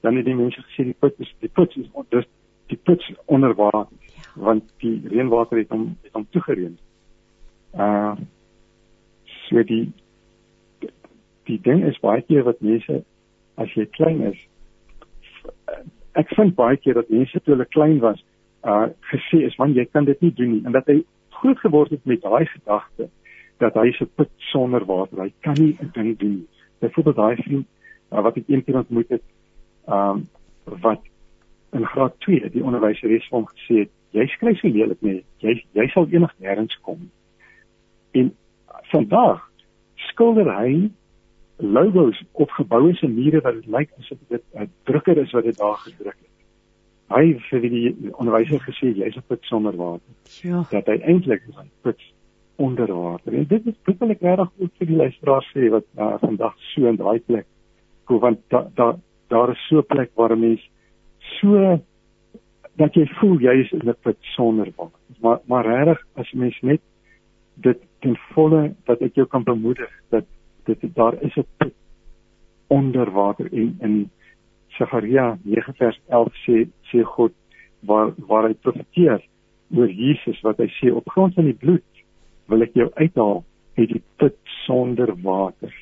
dan het die mense gesê die put is die put is dis die put onder water ja. want die reënwater het hom het hom toegereën. Uh so die die ding is baie keer wat mense as jy klein is ek vind baie keer dat mense toe hulle klein was uh gesê is man jy kan dit nie doen nie en dat hy groot geword het met daai gedagte dat hy se put sonder water hy kan nie 'n ding doen nie. Byvoorbeeld daai vriend uh, wat ek eendag ontmoet het um wat in graad 2 die onderwyseres hom gesê het jy skryf so lelik nee jy jy sal eendag nêrens kom. En vandag skilder hy logos op geboue se mure wat lyk asof dit 'n drukker is wat dit daar gedruk het. Hy vir die onderwyser gesê jy's op put sonder water. Ja. Dat hy eintlik hy put onder water. En dit is dit wil ek regtig ook vir die luisteraars sê wat uh, vandag so in daai plek kom want daar da, daar is so 'n plek waar 'n mens so dat jy voel jy is in 'n put sonder water. Maar maar regtig as mens net dit ten volle dat ek jou kan bemoedig dat dit daar is 'n put onder water en in Sagaria 9 vers 11 sê sê God waar waar hy profeteer oor Jesus wat hy sê op grond van die bloed wil ek jou uithaal uit die put sonder water.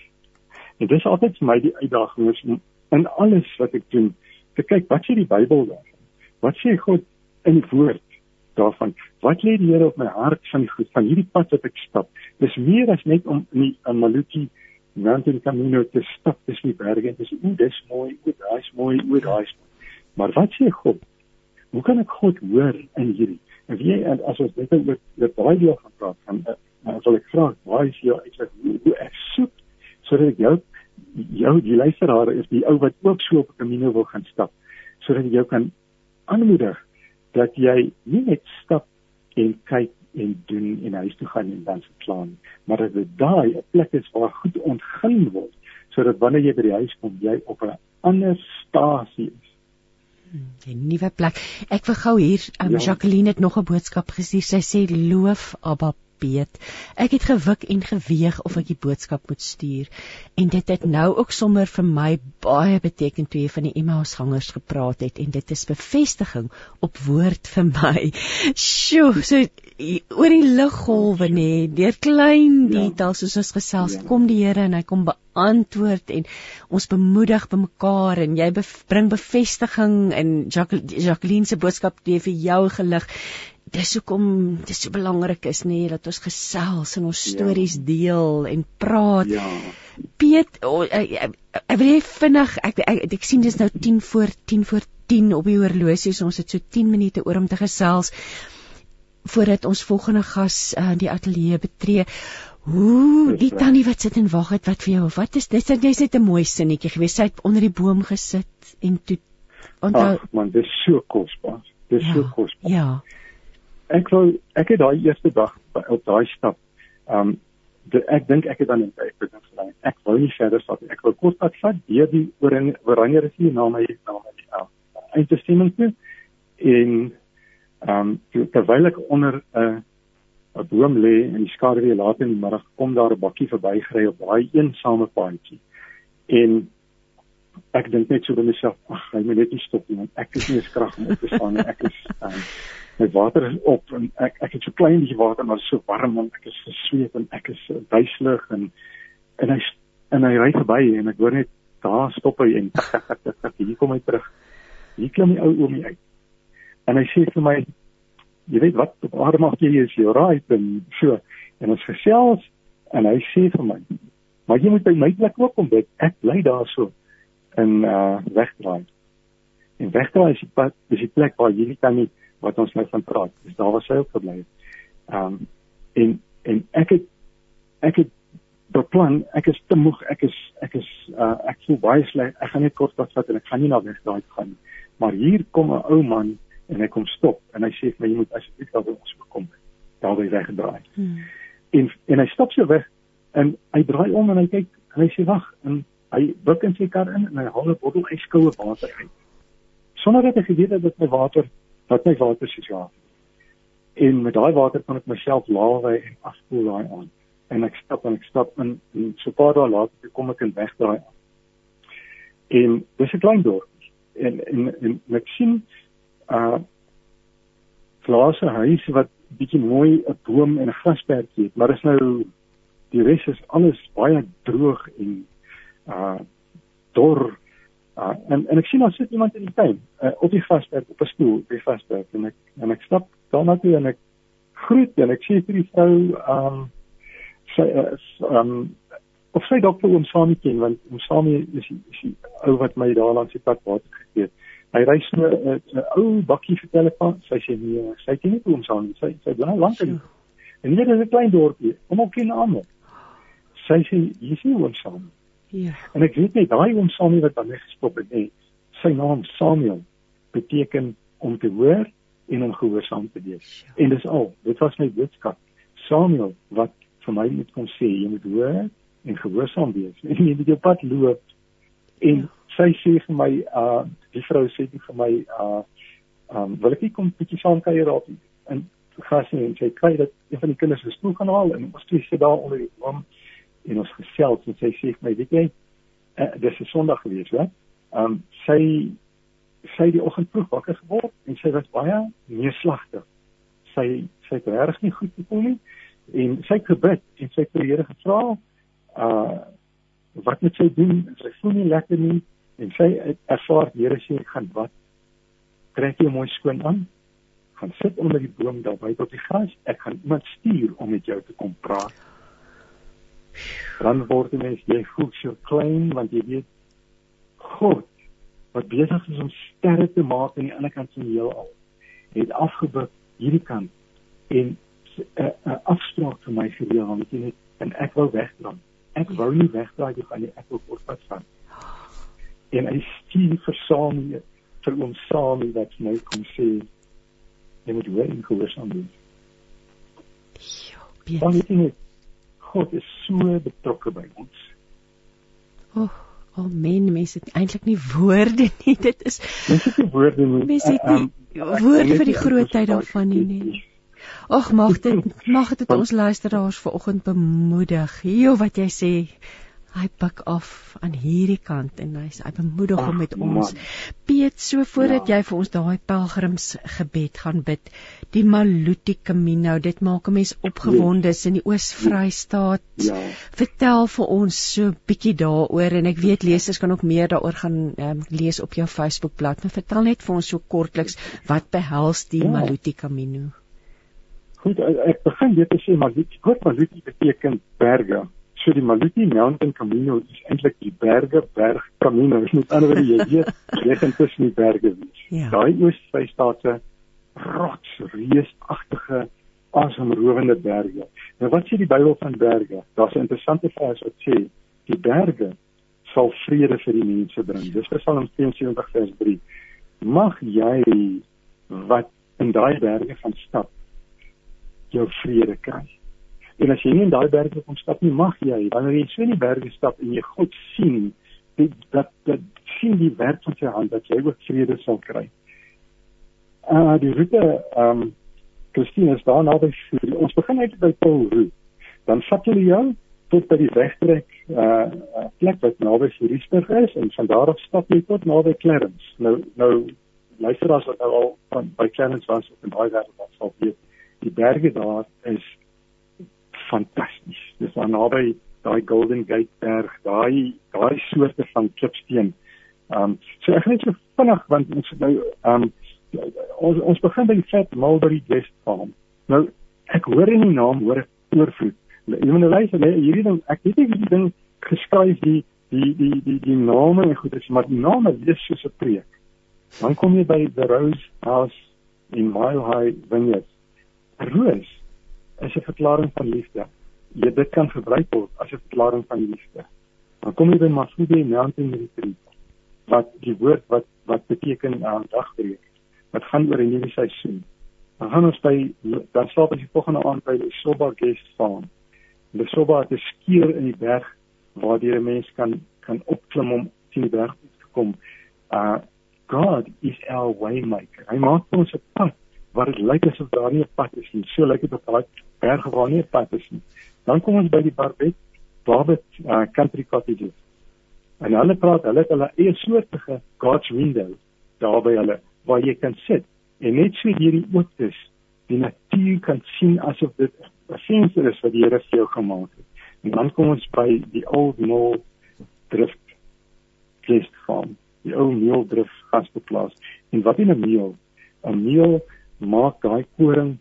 En dis altyd vir my die uitdaging is om in alles wat ek doen te kyk wat sê die Bybel daarvan? Wat sê God in die woord daarvan? Wat lê die Here op my hart van die goed van hierdie pad wat ek stap? Dis meer as net om in die Maluki Mountain Camino te stap tussen die berge en dis o, dis mooi, o, daai's mooi, o, daai's mooi. Maar wat sê God? Hoe kan ek God hoor in hierdie? En wie en as ons net oor oor daai deel gaan praat van uh, sal ek vra, waar is jou uitsig hoe ek soek sodat ek jou jou die luisteraar is die ou wat ook so op 'n Camino wil gaan stap sodat jy jou kan aanmoedig dat jy nie net stap en kyk en doen en huis toe gaan en dan verklaar nie, maar dat dit daai 'n plek is waar goed ontgin word sodat wanneer jy by die huis kom, jy op 'n ander stasie is. 'n Nuwe plek. Ek wil gou hier, um, ja. Jacqueline het nog 'n boodskap gestuur. Sy sê loof Abba weet. Ek het gewik en geweeg of ek die boodskap moet stuur en dit het nou ook sommer vir my baie beteken toe jy van die Emmaus gangers gepraat het en dit is bevestiging op woord vir my. Sjoe, so oor die liggolwe nê, deur klein ja. details soos ons gesels, ja. kom die Here en hy kom beantwoord en ons bemoedig by mekaar en jy bring bevestiging en Jacqueline se boodskap gee vir jou gelig dis hoekom dit so belangrik is nê dat ons gesels en ons stories ja. deel en praat. Ja. Piet, oh, ek, ek, ek wil vinnig ek, ek ek ek sien dis nou 10 voor 10 voor 10 op die horlosie so ons het so 10 minute oor om te gesels voordat ons volgende gas uh, die ateljee betree. Hoe die tannie wat sit en wag het wat vir jou wat is dit jy's net 'n mooi sinnetjie gewees sy het onder die boom gesit en toe onthou man dis so kosbaar dis ja, so kosbaar ja ek wou ek het daai eerste dag op daai stap um de, ek dink ek het dan net ek begin sê ek wou nie verder stap ek wou kort pad vat deur die oranje rivier na my na my uh, eindbestemming toe. En um terwyl ek onder 'n uh, 'n boom lê en die skaduwee laat in die middag kom daar 'n bakkie verbygery op daai eensame paadjie en ek dink net so by myself ag hy moet net nie stop nie want ek is nie eens krag om op te staan nie. Ek is um, my water is op en ek ek het so klein bietjie water maar so warm en ek is gesweet en ek is duiselig en en hy en hy ry verby en ek hoor net daar stop hy en hier kom hy terug. Hier klim die ou oomie uit. En hy sê vir my jy weet wat op aarde mag jy is jy right en so. En ons gesels en hy sê vir my maar jy moet by my plek ook kom dit ek bly daar so in uh wegdraai. En wegdraai is die pad dis die plek waar jy nie kan nie wat ons nou van praat. Dis daar was hy ook gebly. Ehm um, en en ek het ek het beplan, ek is te moeg, ek is ek is uh, ek voel baie sleg. Ek gaan net kort wat vat en ek gaan nie na weg daai gaan nie. Maar hier kom 'n ou man en hy kom stop en hy sê vir my jy moet asseblief daar by ons kom. Daar by weggedraai. Hmm. En en hy stop so weg en hy draai om en hy kyk en hy sê wag en hy buig in sy kar in en hy haal 'n bottel yskoue water uit. Sonder dat hy geweet het dat my water wat my water situasie. En met daai water kan ek myself lawe en afspoel daai aan. En ek stap en ek stap in en so paar dae later kom ek in wegdraai aan. En dis 'n klein dorp. en en, en, en ek sien uh glase huis wat bietjie mooi 'n boom en 'n grasperkie het, maar is nou die res is alles baie droog en uh dor. Uh en en ek sien daar sit iemand in die tuin uh, op die grasperk op 'n stoel op die grasperk en ek en ek stap daarna toe en ek groet en ek sê vir die vrou um sy uh, um of sy dalk vir oom Samie ken want oom Samie is is die ou wat my daar langs die pad water gegee het. Hy ry so 'n uh, ou bakkie vir telefoon. Sy sê nee, sy ken nie oom Samie. Sy sy bly lank in. En hier is 'n klein dorpie. Kom ook ken almal. Sy sê jy sien oom Samie. Ja. En ek weet net daai oom Samie wat dan weggestop het, nee, sy naam Samuel beteken om te hoor en om gehoorsaam te wees. En dis al. Dit was my boodskap. Samuel wat vir my moet kom sê jy moet hoor en gehoorsaam wees. En jy moet jou pad loop. En ja. sy sê vir my uh die vrou sê vir my uh um wil ek nie kom bietjie saam kuier op en gas nie en sy kry dat een van die kinders se stoel gaan haal en ons twee sit daar onder die boom en ons gesels en sy sê vir my weet jy uh, dis 'n Sondag gewees hè. Um sy sy die oggend vroeg wakker geword en sy was baie neerslagtig. Sy sy het regtig nie goed gevoel nie en sy het gebid en sy het die Here gevra uh wat moet sy doen? Sy voel nie lekker nie en sy ervaar die Here sê gaan wat trek jou mooi skoon aan gaan sit onder die boom daar by op die gras ek gaan iemand stuur om met jou te kom praat dan word jy mens jy voel so klein want jy weet God wat besig is om sterre te maak aan die ander kant van die heelal het afgebuk hierdie kant en 'n uh, uh, afspraak vir my gereël want jy net en ek wou wegdraai. Ek wou nie wegdraai jy gaan nie ek wil voortpas van en hy stuur vir saam vir ons saam wat my kom sê jy moet hoor en gehoorsaam wees ja want jy net God is so betrokke by ons oh Oh men, mense het eintlik nie woorde nie. Dit is Mense het nie woorde nie. Mense het nie uh, um, woorde vir die grootheid daarvan nie. nie. Ag mag dit mag dit ons luisteraars vanoggend bemoedig. Hier wat jy sê, hy pik af aan hierdie kant en hy's hy bemoedig hom met ons. Piet, so voordat ja. jy vir ons daai pelgrimsgebed gaan bid, die Maluti Camino, dit maak 'n mens opgewonde ja. in die Oos-Vrystaat. Ja. Vertel vir ons so bietjie daaroor en ek weet lesers kan ook meer daaroor gaan um, lees op jou Facebookblad. Maar vertel net vir ons so kortliks wat behels die ja. Maluti Camino? Goed, ek begin dit te sê Maluti, groot Maluti beteken berge. So die Maluti Mountain Camino is eintlik die berge berg Camino. Dit moet anderswoorde jy weet, jy gaan tussen die berge wees. Ja. Daai Oos-Vrystaatse rots, reusagtige, asemrowende berge. Nou wat sê die Bybel van berge? Daar's 'n interessante vers wat sê die berge sal vrede vir die mense bring. Dis Psalm 72 vers 3. Mag jy wat in daai berge van stap jou vrede kry. En as jy nie in daai berge kom stap nie, mag jy wanneer jy so in die berge stap en jy God sien, dit dat dat sien die werk van sy hand dat jy ook vrede sal kry. Ah uh, die roete ehm um, Christine is daar naby vir ons begin uit by Paul Roux. Dan vat jy jou tot by die wegtrek uh plek wat naby Vryburg is en van daar af stap jy tot naby Clarence. Nou nou luisteraars wat nou al van by Clarence was op en daai daar wat sal weet die berge daar is fantasties. Dis daar naby daai Golden Gate berg, daai daai soorte van klipsteen. Ehm um, so ek net so vinnig want ons nou ehm um, ons ons begin by Fat Mulberry Guest Farm. Nou ek hoor in die naam hoor ek oorvloed. Jy moet nou luister, nee, hierdie ding ek weet nie wie die ding geskryf die die die die die name en goed is, maar die name lees soos 'n preek. Dan kom jy by the Rose House in Mile High Vineyard roos is 'n verklaring van liefde. Jy dit kan gebruik word as 'n verklaring van liefde. Dan kom jy by Masubi Mountain Retreat wat die woord wat wat beteken uh, dagbreek. Wat gaan oor 'n nuwe seisoen. Dan gaan ons by dan slaap ons die volgende aand by die Soba Guest Farm. Die Soba het 'n skuur in die berg waar jy 'n mens kan kan opklim om teen die berg te kom. Uh God is our waymaker. Hy maak ons 'n pad wat dit lyk asof daar nie 'n pad is nie. So lyk dit op daai berge waar nie 'n pad is nie. Dan kom ons by die Barbet, Barbet uh, Country Cottages. En hulle praat, hulle het hulle eie soortige God's Window daar by hulle waar jy kan sit en net so hierdie ooptes die natuur kan sien asof dit 'n venster is wat die Here vir jou gemaak het. En dan kom ons by die Old Mall drift guestfarm, die ou meeldrift gasteplaas. En wat in 'n meel? 'n Meel maak daai koring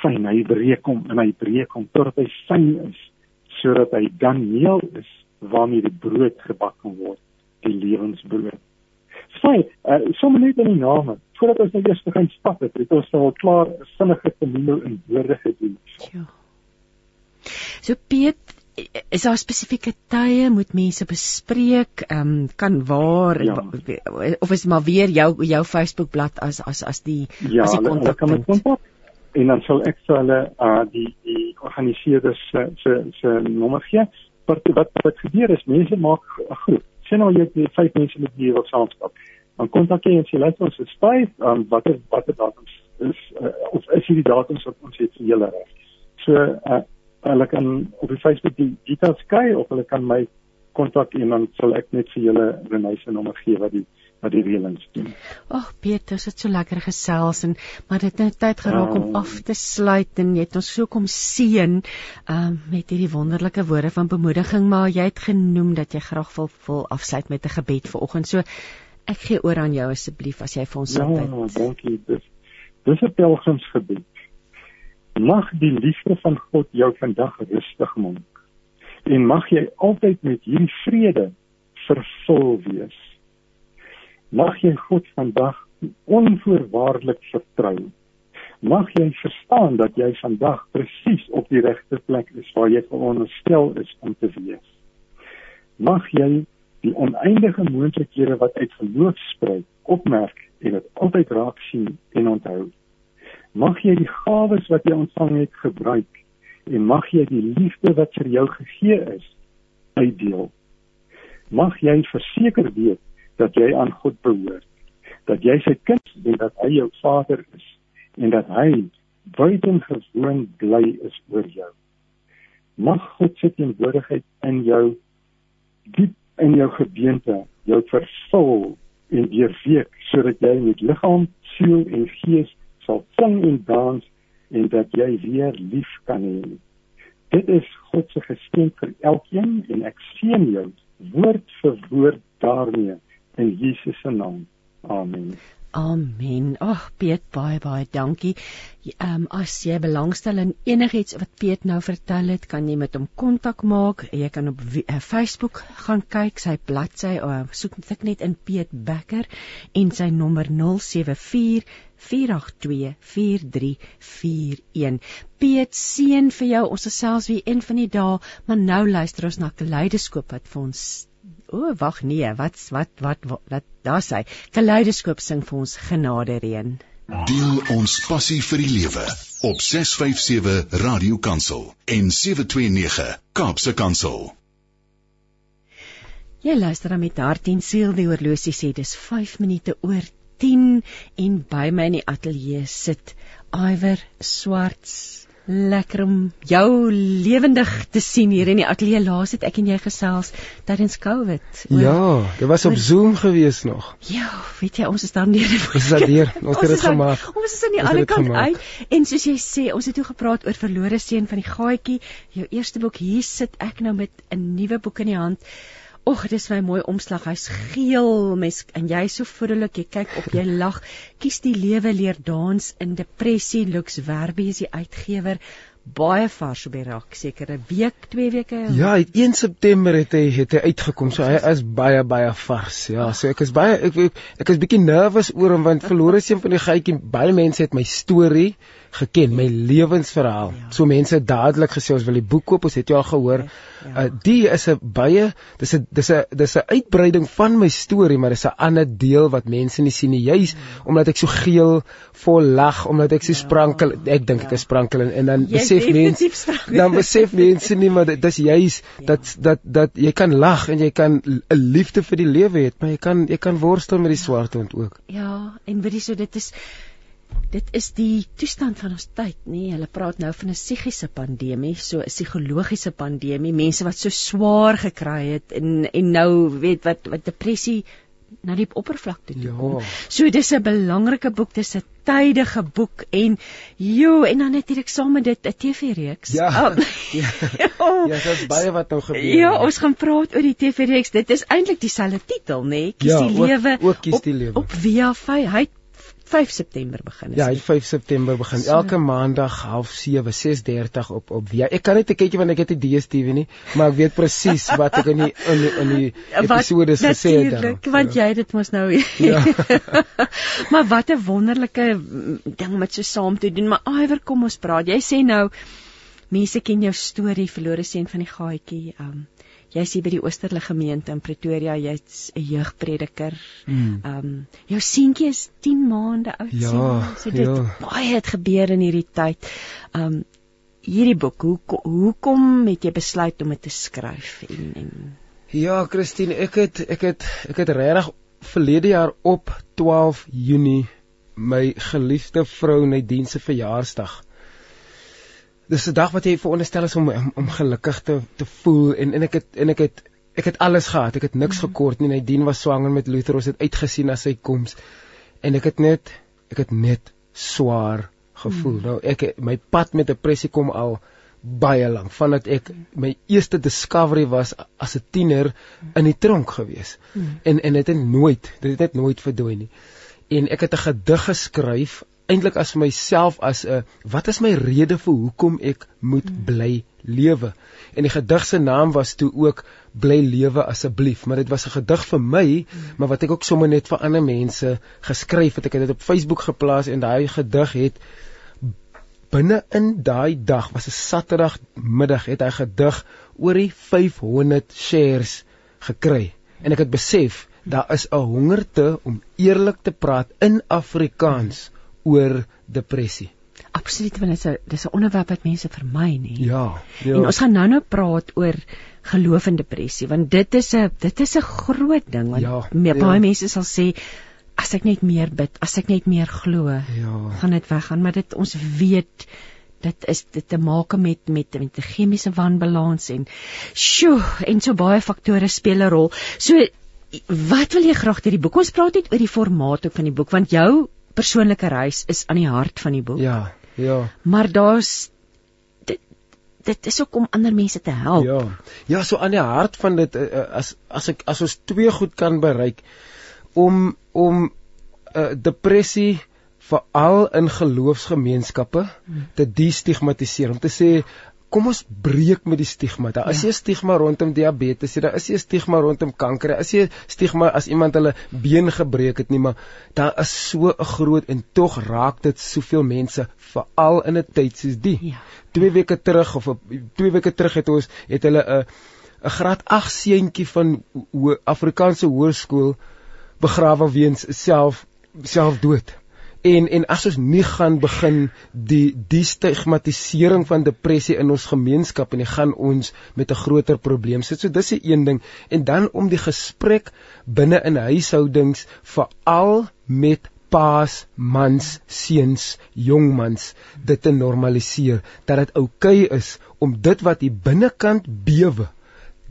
fyn. Hy breek hom en hy breek hom tot hy fyn is sodat hy dan meel is waarmee die brood gebak kan word, die lewensbrood. Sy, uh, sommer net in die name. Voordat ons nou eers begin stap het, het ons al klaar sinnige termine in woorde gedoen. Ja. So Piet, is daar spesifieke tye moet mense bespreek, ehm um, kan waar ja. of is maar weer jou jou Facebook bladsy as as as die ja, as die kontak kan met kontak en dan sal ek vir hulle uh die die organiseerders se se se nommer gee. Wat wat wat gebeur is mense maak 'n groep. Sien nou jy het vyf mense met wie jy wil saamstap. Dan kontak jy en sê luister ons is vyf, um, watter watter datums is uh, of is hierdie datums wat ons het vir julle reg. So uh hulle kan op die Facebook die details kry of hulle kan my kontak en dan sal ek net vir julle Renée se nommer gee wat die wat die reëlings doen. Ag Peter, dit so lekker gesels en maar dit het nou tyd geraak um, om ah. af te sluit en jy het ons so kom seën um, met hierdie wonderlike woorde van bemoediging, maar jy het genoem dat jy graag wil wil afsluit met 'n gebed vir oggend. So ek gee oor aan jou asseblief as jy vir ons sal bid. Ja, dankie. Dis dis 'n pelgrimsgebed. Mag die liefde van God jou vandag rustig maak. En mag jy altyd met hierdie vrede vervul wees. Mag jy God vandag onvoorwaardelik vertrou. Mag jy verstaan dat jy vandag presies op die regte plek is waar jy veronderstel is om te wees. Mag jy die oneindige moontlikhede wat uit geloof spruit opmerk en dit altyd raak sien en onthou. Mag jy die gawes wat jy ontvang het gebruik en mag jy die liefde wat vir jou gegee is uitdeel. Mag jy verseker weet dat jy aan God behoort, dat jy sy kind is en dat hy jou Vader is en dat hy buitengewoon bly is oor jou. Mag God se teenwoordigheid in jou diep in jou gebeente jou vervul en deurweek sodat jy met liggaam, siel en gees sal sing en dans en dat jy weer lief kan hê. Dit is God se geskenk vir elkeen en ek seën jou woord vir woord daarmee in Jesus se naam. Amen. Amen. Ag Piet, baie baie dankie. Ehm um, as jy belangstel in enigiets wat Piet nou vertel het, kan jy met hom kontak maak. Jy kan op uh, Facebook gaan kyk, sy bladsy, uh, soek net net in Piet Becker en sy nommer 074 4824341. Piet seën vir jou. Ons gesels weer een van die dae, maar nou luister ons na Kaleidoskoop wat vir ons O, oh, wag nee, wat wat wat wat daar sê. Kaleidoskoop sing vir ons genade reën. Deel ons passie vir die lewe op 657 Radio Kansel en 729 Kaapse Kansel. Jy luister dan met hart en siel die oorlosie sê dis 5 minute oor 10 en by my in die ateljee sit Iwer Swarts lekker om jou lewendig te sien hier in die ateljee. Laas het ek en jy gesels tydens Covid. Oor, ja, dit was op oor, Zoom gewees nog. Ja, weet jy, ons is dan deur. Ons is daar deur. Ons het dit gemaak. Ons is aan die ander kant uit. En soos jy sê, ons het toe gepraat oor verlore seun van die gaatjie. Jou eerste boek, hier sit ek nou met 'n nuwe boek in die hand. Och, dis my mooi omslag. Hy's geel, mes en jy so vrolik, jy kyk op, jy lag. Kies die lewe leer dans in depressie. Lux Werby is die uitgewer. Baie vars op die rak, seker 'n week, 2 weke. Ja, 1 September het hy het hy uitgekom. So hy is baie baie vars. Ja, so ek is baie ek ek, ek is bietjie nervus oor hom want verlore seun van die geitjie. Baie mense het my storie geken, my lewensverhaal. Ja. So mense dadelik gesê ons wil die boek koop, ons het jou al gehoor. Ja. Uh, die is 'n baie dis 'n dis 'n dis 'n uitbreiding van my storie, maar dis 'n ander deel wat mense nie sien nie. Juis ja. omdat ek so geel, vol lag, omdat ek so ja. sprankel, ek dink ek ja. is sprankel en, en dan jy besef mense dan besef mense nie maar dit is juis ja. dat dat dat jy kan lag en jy kan 'n liefde vir die lewe hê, maar jy kan jy kan worstel met die swart hond ook. Ja, en weet jy so dit is Dit is die toestand van ons tyd, nê? Nee, hulle praat nou van 'n psigiese pandemie, so 'n psigologiese pandemie, mense wat so swaar gekry het en en nou weet wat wat depressie na die oppervlakte toe Ja. kom. So dis 'n belangrike boek, dis 'n tydige boek en jo en dan natuurlik saam met dit 'n TV-reeks. Ja. Um, Ja. ja. Ja, daar's baie wat nou gebeur. Ja, ons gaan praat oor die TV-reeks. Dit is eintlik dieselfde titel, nê? Nee? Kies Ja, die ook- lewe. ook Kies op, die lewe. Op Via 5. Hy het 5 September begin. Ja, hy dit? 5 September begin. So. Elke maandag 07:30 6:30 op op via. Ek kan net 'n kykie want ek het die DStv nie, maar ek weet presies wat ek in die in die, in die episode gesê het. Natuurlik, want Ja. jy dit mos nou. Ja. maar wat 'n wonderlike mm, ding met so saam te doen. Maar aiwer, kom ons praat. Jy sê nou mense ken jou storie verlore seun van die gaatjie. Um jy's hier by die Oosterlige gemeente in Pretoria, jy's 'n jeugprediker. Hmm. Um jou seentjie is 10 maande oud. Ja, sien so dit ja. baie het gebeur in hierdie tyd. Um hierdie boek, hoe hoekom het jy besluit om dit te skryf en en Ja, Christine, ek het ek het ek het regtig verlede jaar op 12 Junie my geliefde vrou Nadine se verjaarsdag. Dis 'n dag wat jy veronderstel is om om, om gelukkig te te voel en en ek het en ek het ek het alles gehad. Ek het niks gekort nie. Nadine was swanger met Luther. Ons het uitgesien na sy koms. En ek het net ek het net swaar gevoel. Mm. Nou ek my pad met depressie kom al baie lank vandat ek my eerste discovery was as 'n tiener in die tronk gewees. Hmm. En en dit het nooit, dit het net nooit verdwyn nie. En ek het 'n gedig geskryf eintlik as myself as 'n wat is my rede vir hoekom ek moet bly lewe. En die gedig se naam was toe ook bly lewe asseblief, maar dit was 'n gedig vir my, maar wat ek ook sommer net vir ander mense geskryf het. Ek het dit op Facebook geplaas en daai gedig het binne in daai dag was 'n Saterdagmiddag het hy gedig oor die 500 shares gekry en ek het besef daar is 'n hongerte om eerlik te praat in Afrikaans oor depressie. absoluut want dit is 'n dis 'n onderwerp wat mense vermy nê. Ja, ja. En ons gaan nou nou praat oor geloof en depressie want dit is 'n dit is 'n groot ding want Ja, me, ja. baie mense sal sê as ek net meer bid, as ek net meer glo, Ja. gaan dit weggaan, maar dit ons weet dit is dit te maak met met met 'n chemiese wanbalans en sjoe en so baie faktore speel 'n rol. So wat wil jy graag deur die boek? Ons praat net oor die formaat ook van die boek want jou persoonlike reis is aan die hart van die boek. Ja, ja. Maar daar's dit dit is ook om ander mense te help. Ja. Ja, so aan die hart van dit uh, uh, as as ek as ons twee goed kan bereik om om uh, depressie veral in geloofsgemeenskappe te destigmatiseer om te sê kom ons breek met die stigma. Daar is Ja. 'n stigma rondom diabetes daar is 'n stigma rondom kanker, daar is 'n stigma as iemand hulle been gebreek het nie, maar daar is so 'n groot en tog raak dit soveel mense veral in 'n tyd soos die. Ja. Twee weke terug of twee weke terug het ons het hulle 'n 'n graad 8 seentjie van ho Afrikaanse hoërskool begrawe weens self selfdood. En en as ons nie gaan begin die die stigmatisering van depressie in ons gemeenskap en dit gaan ons met 'n groter probleem sit. So dis 'n een ding en dan om die gesprek binne in huishoudings veral met paas, mans, seuns, jongmans dit te normaliseer dat dit oukei okay is om dit wat hier binnekant bewe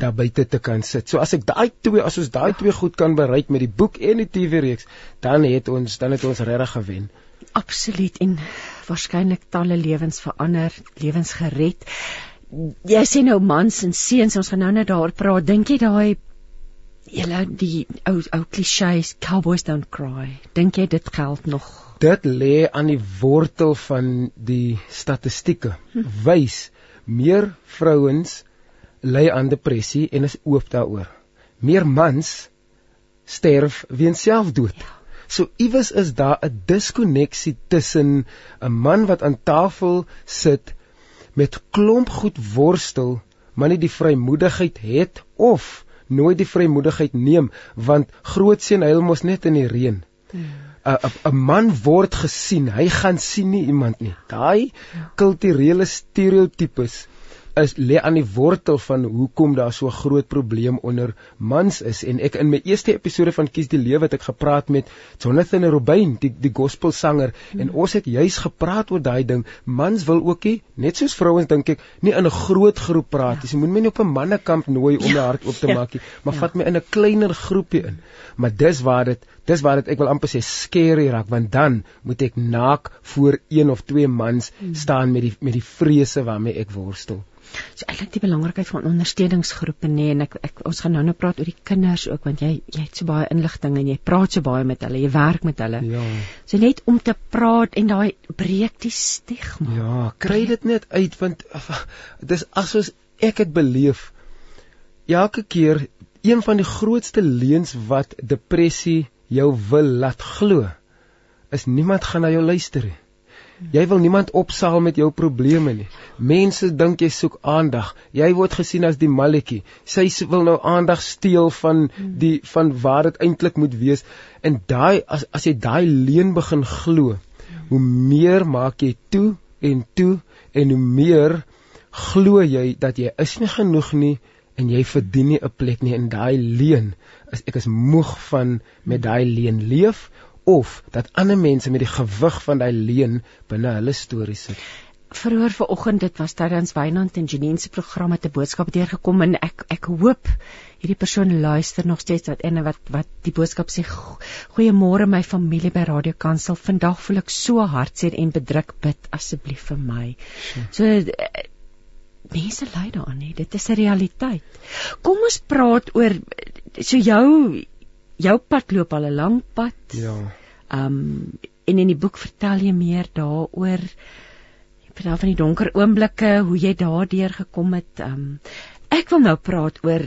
daar buite te kan sit. So as ek daai twee as ons daai twee goed kan bereik met die boek en die TV-reeks, dan het ons dan het ons regtig gewen. Absoluut en waarskynlik talle lewens verander, lewens gered. Jy sê nou mans en seuns, ons gaan nou net daar praat. Dink jy daai julle die ou ou klisjées cowboys don't cry. Dink jy dit geld nog? Dit lê aan die wortel van die statistieke. Wys meer vrouens ly aan depressie en is oop daaroor. Meer mans sterf weens selfdood. So iewers is daar 'n diskonneksie tussen 'n man wat aan tafel sit met klomp goed worstel, maar nie die vrymoedigheid het of nooit die vrymoedigheid neem want grootseun huil mos net in die reën. 'n 'n 'n man word gesien, hy gaan sien nie iemand nie. Daai kulturele stereotypes is lê aan die wortel van hoekom daar so groot probleem onder mans is en ek in my eerste episode van Kies die Lewe het ek gepraat met Jonathan Robyn die die gospelsanger mm. en ons het juis gepraat oor daai ding mans wil ook nie net soos vrouens dink ek nie in 'n groot groep praat nie ja. jy moet my nie op 'n mannekamp nooi om my hart oop te ja. maak nie maar ja. vat my in 'n kleiner groepie in maar dis waar dit dis waar dit ek wil amper sê scary raak want dan moet ek naak voor een of twee mans mm. staan met die met die vrese waarmee ek worstel So eintlik die belangrikheid van ondersteuningsgroepe nê nee, en ek, ek ons gaan nou nou praat oor die kinders ook want jy jy het so baie inligting en jy praat so baie met hulle, jy werk met hulle. Ja. So net om te praat en daai breek die stigma. Ja, kry dit net uit want dis asoos ek het beleef elke keer een van die grootste leuns wat depressie jou wil laat glo is niemand gaan na jou luister nie. Jy wil niemand opsaal met jou probleme nie. Mense dink jy soek aandag. Jy word gesien as die malletjie. Sy wil nou aandag steel van die van waar dit eintlik moet wees. En daai as as jy daai leuen begin glo, hoe meer maak jy toe en toe en hoe meer glo jy dat jy is nie genoeg nie en jy verdien nie 'n plek nie in daai leuen. As ek is moeg van met daai leuen leef of dat ander mense met die gewig van daai leuen binne hulle stories sit. Verhoor vanoggend dit was tydens Wynand en Janine se program het 'n boodskap deurgekom en ek ek hoop hierdie persoon luister nog steeds wat en wat wat die boodskap sê goeiemôre my familie by Radio Kansel vandag voel ek so hartseer en bedruk bid asseblief vir my. So mense ly daaraan hè dit is 'n realiteit. Kom ons praat oor so jou jou pad loop al 'n lang pad. Ja. Ehm um, en in die boek vertel jy meer daaroor. Vertel van die donker oomblikke, hoe jy daardeur gekom het. Ehm um, ek wil nou praat oor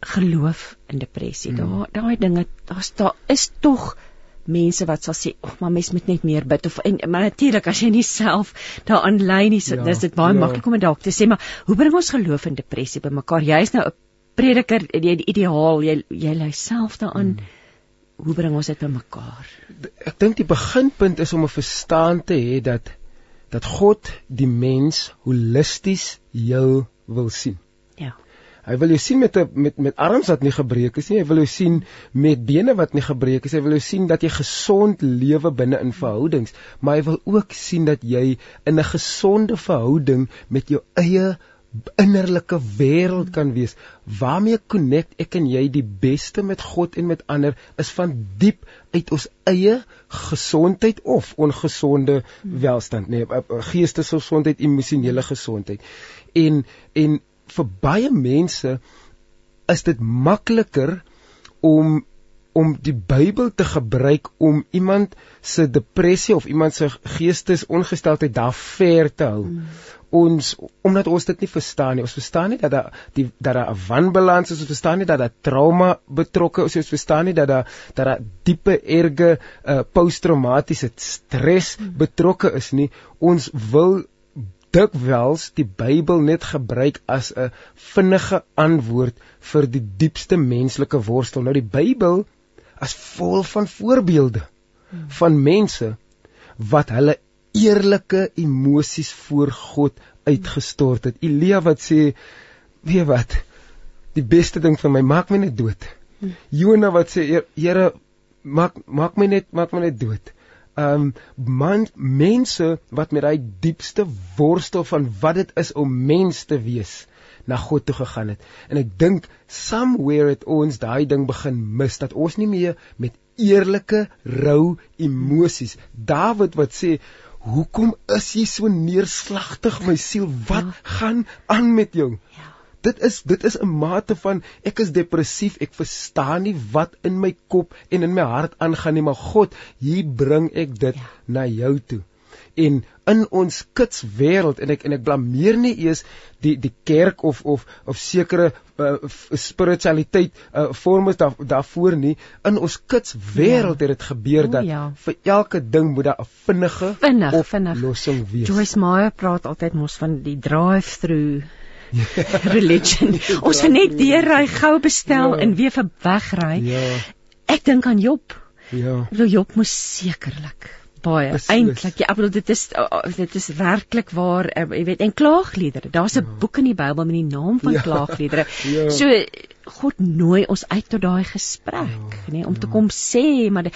geloof in depressie. Mm. Daar daai dinge, daar's daar is tog mense wat sal sê, "Ag, maar mens moet net meer bid of en maar natuurlik as jy nie self daaraan lei nie, so ja, dis dit baie ja. maklik om 'n dalk te sê, maar hoe bring ons geloof in depressie bymekaar? Jy is nou 'n prediker die, die ideaal jy jy lei self daaraan hmm. hoe bring ons dit by mekaar? Ek dink die beginpunt is om 'n verstaan te hê dat dat God die mens holisties jou wil sien. Ja. Hy wil jou sien met 'n met met arms wat nie gebreek is nie. Hy wil jou sien met bene wat nie gebreek is. Hy wil jou sien dat jy gesond lewe binne in verhoudings maar hy wil ook sien dat jy in 'n gesonde verhouding met jou eie innerlike wêreld kan wees waarmee connect ek en jy die beste met God en met ander is van diep uit ons eie gesondheid of ongesonde welstand nee eh, eh, geestesgesondheid emosionele gesondheid en en vir baie mense is dit makliker om om die Bybel te gebruik om iemand se depressie of iemand se geestesongesteldheid daar ver te hou. Mm ons omdat ons dit nie verstaan nie. Ons verstaan nie dat daar die dat daar 'n wanbalans is. Ons verstaan nie dat daar trauma betrokke is. Ons verstaan nie dat daar dat daar diepe erge uh, posttraumatiese stres betrokke is nie. Ons wil dikwels die Bybel net gebruik as 'n vinnige antwoord vir die diepste menslike worstel. Nou die Bybel as vol van voorbeelde van mense wat hulle eerlike emosies voor God uitgestort het. Elia wat sê, weet wat? Die beste ding vir my, maak my net dood. Jona wat sê, Here, maak maak my net maak my net dood. Um man mense wat met daai diepste worstel van wat dit is om mens te wees na God toe gegaan het. En ek dink somewhere het ons daai ding begin mis dat ons nie meer met eerlike rou emosies. Dawid wat sê Hoekom is jy so neerslagtig my siel? Wat ja. gaan aan met jou? Ja. Dit is dit is 'n mate van ek is depressief, ek verstaan nie wat in my kop en in my hart aangaan nie, maar God, hier bring ek dit ja. na jou toe en in ons kits wêreld en ek en ek blameer nie eers die die kerk of of of sekere uh, spiritualiteit uh, vormes daar daarvoor nie in ons kits wêreld ja. het dit gebeur o, dat ja. vir elke ding moet daar 'n vinnige vinnig, oplossing wees. Joyce Meyer praat altyd mos van die drive-through religion. Ons gaan net weer ry gou bestel ja. en weer vir wegry. Ja. Ek dink aan Job. Ja. Wil Job moes sekerlik baie eintlik ja, ek bedoel dit is dit is werklik waar uh, jy weet en klaagliedere. Daar's 'n boek in die Bybel met die naam van Ja. klaagliedere. Ja. So God nooi ons uit tot daai gesprek, Ja, nê, om te kom sê maar die,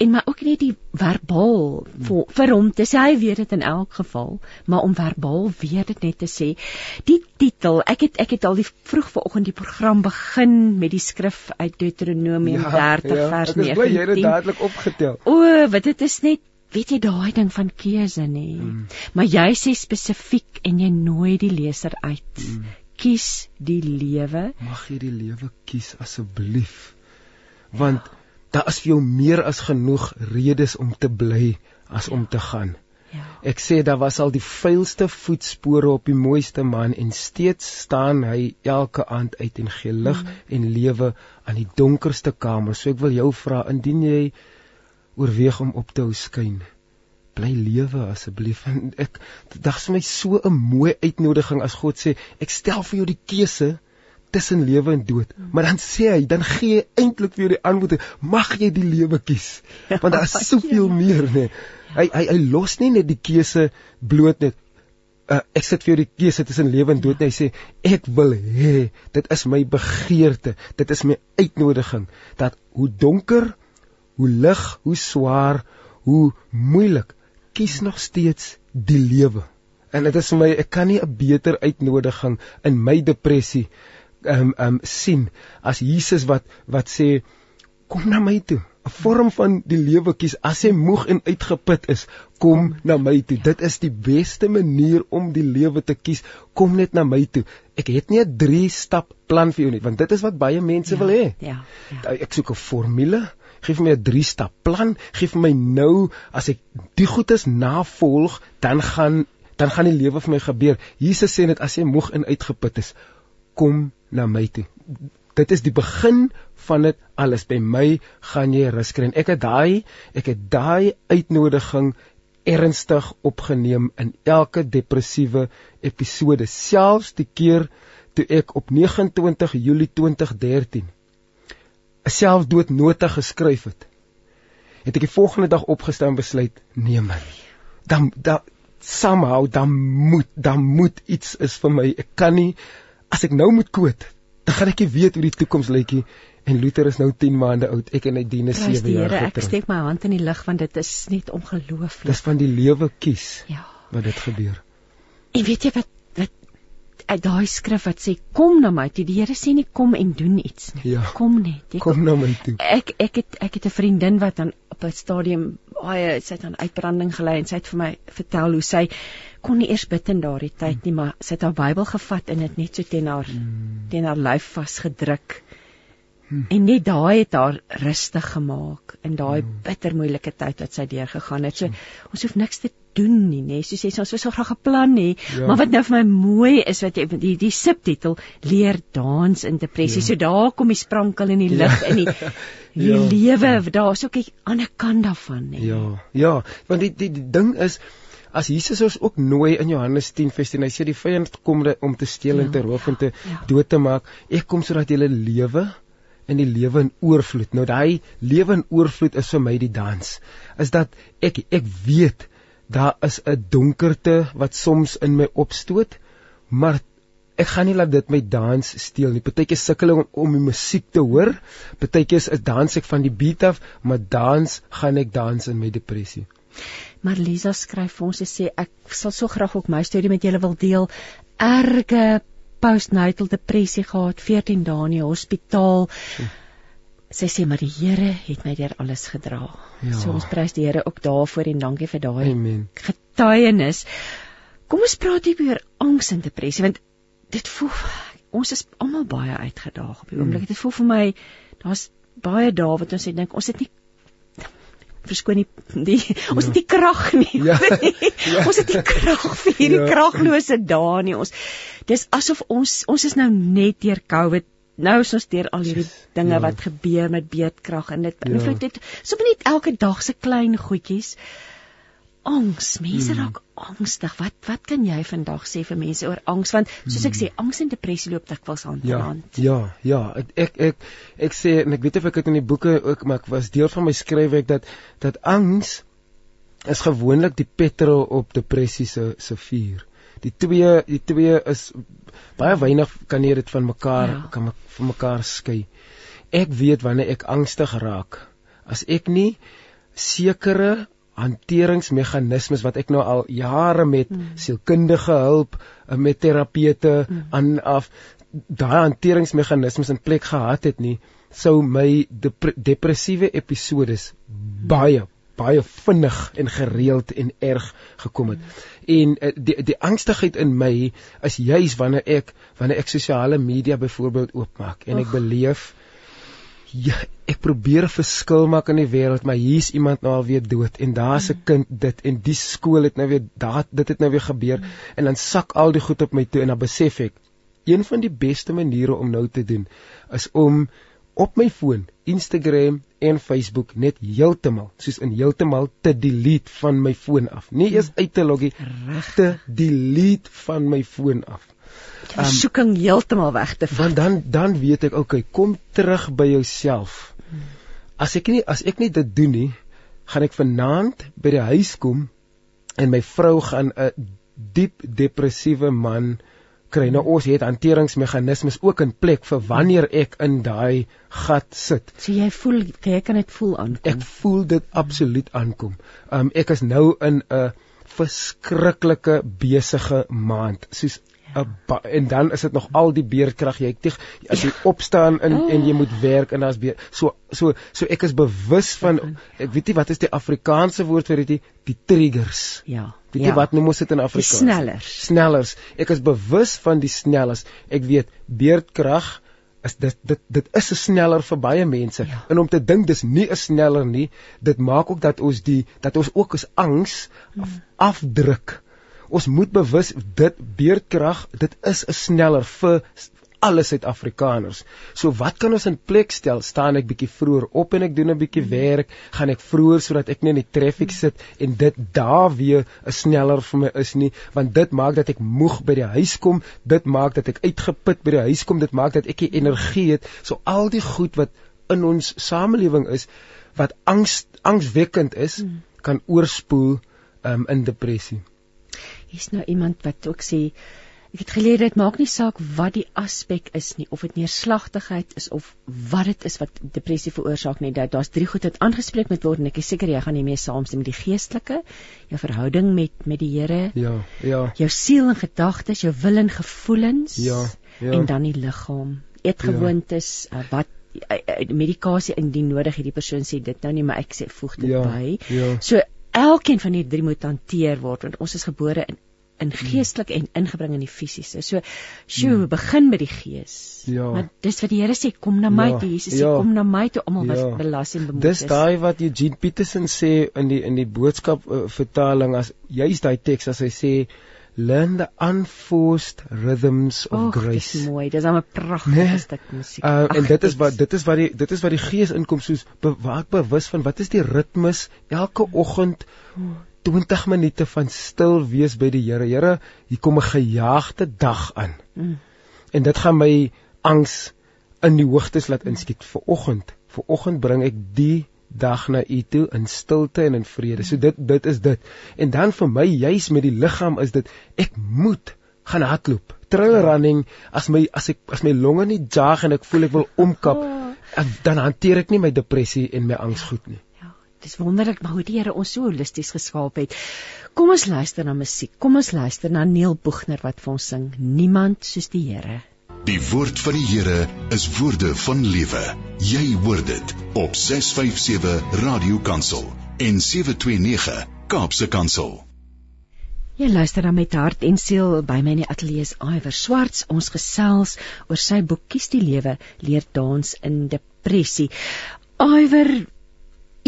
en maar ook nie die verbaal vir, vir hom te sê hy weet dit in elk geval maar om verbaal weer dit net te sê die titel ek het ek het al die vroeg vanoggend die program begin met die skrif uit Deuteronomium 30 vers Ek is bly jy het dit 19 dadelik opgetel. o wat dit is net weet jy daai ding van keuse nê mm. maar jy sê spesifiek en jy nooi die leser uit mm. kies die lewe Mag jy die lewe kies asseblief. Want daar is vir jou meer as genoeg redes om te bly as om te gaan. ja Ek sê daar was al die vuilste voetspore op die mooiste man en steeds staan hy elke aand uit en gee lig mm. en lewe aan die donkerste kamer. So ek wil jou vra indien jy oorweeg om op te hou skyn. Bly lewe asseblief. En ek is vir my so 'n mooi uitnodiging as God sê ek stel vir jou die keuse tussen lewe en dood. Maar dan sê hy, dan gee hy eintlik vir jou die antwoord, mag jy die lewe kies. Want daar is soveel meer, nê. Nee. Hy hy hy los nie net die keuse bloot net uh, ek sit vir jou die keuse tussen lewe en dood en hy sê ek wil hê dit is my begeerte dit is my uitnodiging dat hoe donker hoe lig hoe swaar hoe moeilik kies nog steeds die lewe en dit is vir my ek kan nie 'n beter uitnodiging in my depressie um um sien as Jesus wat wat sê kom na my toe. 'n vorm van die lewe kies as jy moeg en uitgeput is kom na my toe. Dit is die beste manier om die lewe te kies. Kom net na my toe. Ek het nie 'n 3 stap plan vir jou nie want dit is wat baie mense wil hê. ja ja. Ek soek 'n formule. Gee vir my 'n 3 stap plan. Gee vir my nou as ek die goedes navolg dan gaan dan gaan die lewe vir my gebeur. Jesus sê net as jy moeg en uitgeput is kom na my toe. Dit is die begin van dit alles. By my gaan jy rus kry. En ek het daai ek het daai uitnodiging ernstig opgeneem in elke depressiewe episode. Selfs die keer toe ek op 29 Julie 2013 'n selfdoodnota geskryf het het ek die volgende dag opgestaan besluit nee man dan dan somehow dan moet dan moet iets is vir my. Ek kan nie as ek nou moet koot dan gaan ek nie weet hoe die toekoms lyk nie. En Luther is nou 10 maande oud. Ek en hy dien 'n Prys 7 die jaar Here. Ek steek my hand in die lug want dit is net ongelooflik. Dis van die lewe kies ja. wat dit gebeur. En weet jy wat uit daai skrif wat sê kom na my toe. Die Here sê nie kom en doen iets nie. Ja. Kom net. Jy kom na my toe Ek ek het ek het 'n vriendin wat dan op 'n stadium baie sy het aan uitbranding gelei en sy het vir my vertel hoe sy kon nie eers bid in daardie tyd nie, maar sy het haar Bybel gevat en dit net so teen haar Hmm. teen haar lyf vasgedruk. En net daai het haar rustig gemaak in daai Hmm. bitter moeilike tyd wat sy deurgegaan het. So ons hoef niks te doen nie, nê. So sê sy ons wou so graag 'n plan hê. Ja. Maar wat nou vir my mooi is wat jy die die subtitel leer dans in depressie. Ja. So daar kom die sprankel in die lig in die die Ja. lewe, daar's ook 'n ander kant daarvan, nê. Ja, ja, want die die, die ding is as Jesus ons ook nooi in Johannes 10 vers 10, hy sê die vyand kom om te steel Ja, en te roof en te ja. dood te maak. Ek kom sodat jy lewe in die lewe in oorvloed. Nou daai lewe in oorvloed is vir my die dans. Is dat ek ek weet daar is 'n donkerte wat soms in my opstoot, maar ek gaan nie laat dit my dans steel nie. Partykeer sukkel ek om, om die musiek te hoor. Partykeer is is dans ek van die beat af, maar dans gaan ek dans in my depressie. Maar Lisa skryf vir ons en sê ek sal so graag ook my storie met julle wil deel. Erge postnatal depressie gehad, 14 dae in die hospitaal. Sy sê maar die Here het my deur alles gedra. Ja. So ons prys die Here ook daarvoor en dankie vir daai getuienis. Kom ons praat hier oor angs en depressie want dit voel ons is almal baie uitgedaag op die oomblik. Dit voel vir my daar's baie dae wat ons sê dink ons het nie verskoon nie die ons het nie krag nie. Ja. ja. Ons het nie krag vir hierdie Ja. ja. kraglose dae nie. Ons dis asof ons ons is nou net deur COVID nou is ons deur al hierdie dinge ja. wat gebeur met beerdkrag en dit Ja. beïnvloed dit sommer net elke dag se klein goedjies. Angs, mense Hmm. raak angstig. Wat wat kan jy vandag sê vir mense oor angs want soos ek sê, angs en depressie loop dikwels hand in Hmm. Ja, hand. ja, ja. Ek ek ek, ek sê en ek weet of ek dit in die boeke ook maar ek was deel van my skryfwerk dat dat angs is gewoonlik die petrol op depressie se se vuur. Die twee die twee is baie weinig kan jy dit van mekaar ja. kan van mekaar skei. Ek weet wanneer ek angstig raak. As ek nie sekere hanteringsmeganismes wat ek nou al jare met mm. sielkundige hulp eh, met terapeute mm. aan af daai hanteringsmeganismes in plek gehad het nie sou my dep depressiewe episodes mm. baie baie vinnig en gereeld en erg gekom het. Mm. En uh, die die angstigheid in my is juis wanneer ek wanneer ek sosiale media byvoorbeeld oopmaak en ek beleef ja, ek probeer 'n verskil maak in die wêreld, maar hier's iemand nou al weer dood en daar's 'n mm. kind dit en die skool het nou weer daar dit het nou weer gebeur mm. en dan sak al die goed op my toe en dan besef ek een van die beste maniere om nou te doen is om op my foon Instagram en Facebook net heeltemal soos in heeltemal te delete van my foon af. Nie eers mm. uit te loggie, regte delete van my foon af um, soeking heeltemal weg te vat. Want dan dan weet ek, okay, kom terug by jouself. As ek nie as ek nie dit doen nie, gaan ek vanaand by die huis kom en my vrou gaan 'n diep depressiewe man kry. Nou ons het hanteringsmeganismes ook in plek vir wanneer ek in daai gat sit. So jy voel jy kan dit voel aankom. Ek voel dit absoluut aankom. Um ek is nou in 'n verskriklike besige maand. Soos en dan is dit nog al die beerkrag jy tig as jy opstaan in oh. en jy moet werk en daar's beer so so so ek is bewus van ek weet nie wat is die Afrikaanse woord vir dit die triggers ja weet jy ja. wat noem ons dit in Afrikaans die snellers snellers ek is bewus van die snellers ek weet beerkrag is dit dit dit is 'n sneller vir baie mense ja. en om te dink dis nie 'n sneller nie dit maak ook dat ons die dat ons ook as angs af, hmm. afdruk ons moet bewus dit beerdkrag dit is 'n sneller vir alle Suid-Afrikaners. So wat kan ons in plek stel? Staan ek bietjie vroeër op en ek doen 'n bietjie werk, gaan ek vroeër sodat ek nie in die traffic sit en dit daar weer 'n sneller vir my is nie, want dit maak dat ek moeg by die huis kom, dit maak dat ek uitgeput by die huis kom, dit maak dat ek nie energie het. So al die goed wat in ons samelewing is wat angs angswekkend is, hmm. kan oorspoel um, in depressie hier's nou iemand wat ook sê ek het geleer dit maak nie saak wat die aspek is nie of dit neerslagtigheid is of wat dit is wat depressie veroorsaak nie dat daar's drie goed wat aangespreek moet word en ek is seker jy gaan nie mee saamstem met die geestelike jou verhouding met met die Here ja ja jou siel en gedagtes jou wil en gevoelens ja ja en dan die liggaam eetgewoontes ja. uh, wat uh, medikasie indien nodig het die persoon sê dit nou nie maar ek sê voeg dit ja, by ja. so elkeen van hierdie drie moet hanteer word want ons is gebore in in geestelik en ingebring in die fisiese. So, sjoe, hmm. begin by die gees. Ja. Maar dis wat die Here sê, kom na my, ja. Jesus sê ja. kom na my toe almal wat ja. belas en bemoeid is. Dis daai wat Eugene Peterson sê in die in die boodskap uh, vertaling as juist daai teks as hy sê learn the unforced rhythms of Och, grace. Dis mooi. Dis 'n pragtige nee? stuk musiek. Uh, en dit is wat dit is wat die dit is wat die gees inkom soos bewaak bewus van wat is die ritmes elke oggend 20 minute van stil wees by die Here. Here, hier kom 'n gejaagde dag aan. Mm. En dit gaan my angs in die hoogtes laat inskiet. Vir oggend, vir oggend bring ek die dag na u toe in stilte en in vrede. So dit dit is dit. En dan vir my juis met die liggaam is dit ek moet gaan hardloop. Trail ja. running as my as ek as my longe nie jag en ek voel ek wil omkap, oh. dan hanteer ek nie my depressie en my angs goed nie. Ja, dis wonderlik maar hoe die Here ons so holisties geskaap het. Kom ons luister na musiek. Kom ons luister na Neil Boegner wat vir ons sing. Niemand soos die Here. Die woord van die Here is woorde van lewe. Jy hoor dit op 657 Radio Kansel en 729 Kaapse Kansel. Jy luister dan met hart en siel by my in die ateljee is Iwer Swarts. Ons gesels oor sy boek Kies die lewe, leer dans in depressie. Iwer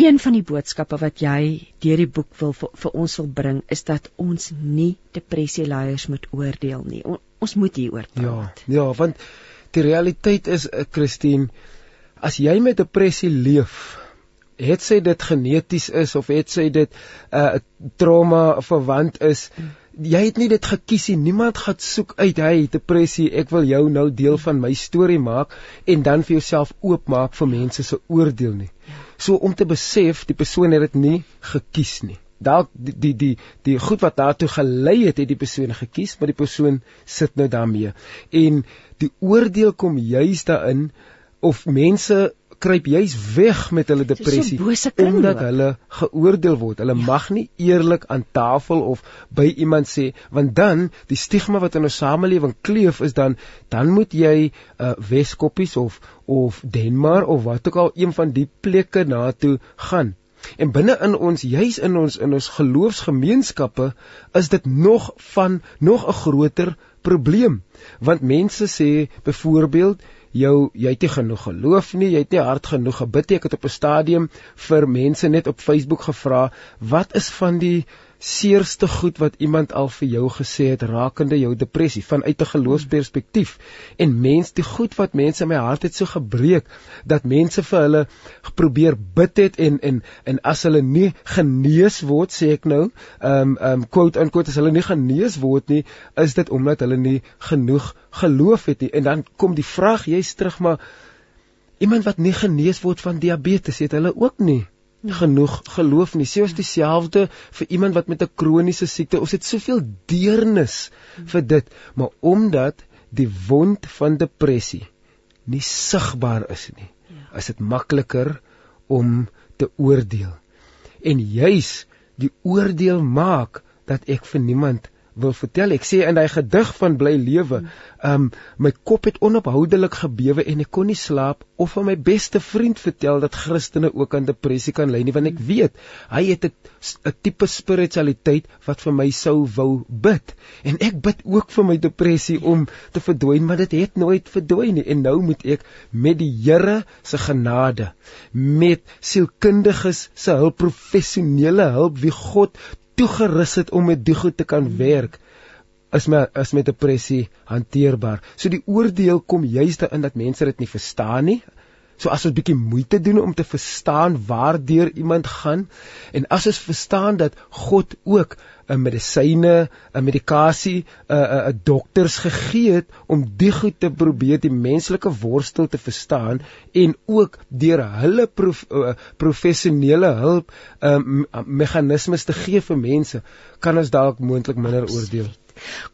Een van die boodskappe wat jy deur die boek wil vir, vir ons wil bring is dat ons nie depressie leiers moet oordeel nie. O, ons moet hieroor praat. Ja, ja, want die realiteit is, eh, Christine, as jy met depressie leef, het sy dit geneties is of het sy dit 'n uh, trauma verwant is, jy het nie dit gekies nie. Niemand gaan soek uit hy depressie. Ek wil jou nou deel van my storie maak en dan vir jouself oopmaak vir mense se oordeel nie. So om te besef die persoon het dit nie gekies nie. Dalk die die die die goed wat daartoe gelei het het die persoon gekies maar die persoon sit nou daarmee en die oordeel kom juis daarin of mense kruip juis weg met hulle depressie so omdat hulle geoordeel word. Hulle ja. mag nie eerlik aan tafel of by iemand sê want dan die stigma wat in ons samelewing kleef is dan dan moet jy uh, Weskoppies of of Denmark of wat ook al een van die plekke na toe gaan. En binne in ons juis in ons in ons geloofsgemeenskappe is dit nog van nog 'n groter probleem want mense sê byvoorbeeld jou jy het nie genoeg geloof nie, jy het nie hard genoeg gebid nie. Ek het op 'n stadium vir mense net op Facebook gevra, wat is van die seerste goed wat iemand al vir jou gesê het rakende jou depressie vanuit 'n geloofsperspektief en mens die goed wat mense in my hart het so gebreek dat mense vir hulle probeer bid het en en en as hulle nie genees word sê ek nou um, um, quote unquote as hulle nie genees word nie is dit omdat hulle nie genoeg geloof het nie. En dan kom die vraag jy's terug maar iemand wat nie genees word van diabetes het hulle ook nie genoeg geloof nie. Sê ons dieselfde vir iemand wat met 'n kroniese siekte, ons het soveel deernis vir dit, maar omdat die wond van depressie nie sigbaar is nie, ja. is dit makliker om te oordeel. En juis die oordeel maak dat ek vir niemand wil vertel. Ek sê in daai gedig van bly lewe, um my kop het onophoudelik gebewe en ek kon nie slaap of aan my beste vriend vertel dat Christene ook aan depressie kan ly nie, want ek weet hy het 'n tipe spiritualiteit wat vir my sou wou bid. En ek bid ook vir my depressie om te verdwyn, maar dit het nooit verdwyn nie. En nou moet ek met die Here se genade, met sielkundiges se hulp, professionele hulp wie God toegerus het om met die goed te kan werk is my is met depressie hanteerbaar. So die oordeel kom juist daarin dat mense dit nie verstaan nie. So as ons bietjie moeite doen om te verstaan waardeur iemand gaan en as ons verstaan dat God ook 'n medisyne, 'n medikasie, 'n 'n dokters gegee het om die goed te probeer die menslike worstel te verstaan en ook deur hulle prof, uh, professionele hulp um, meganismes te gee vir mense, kan ons dalk moontlik minder oordeel.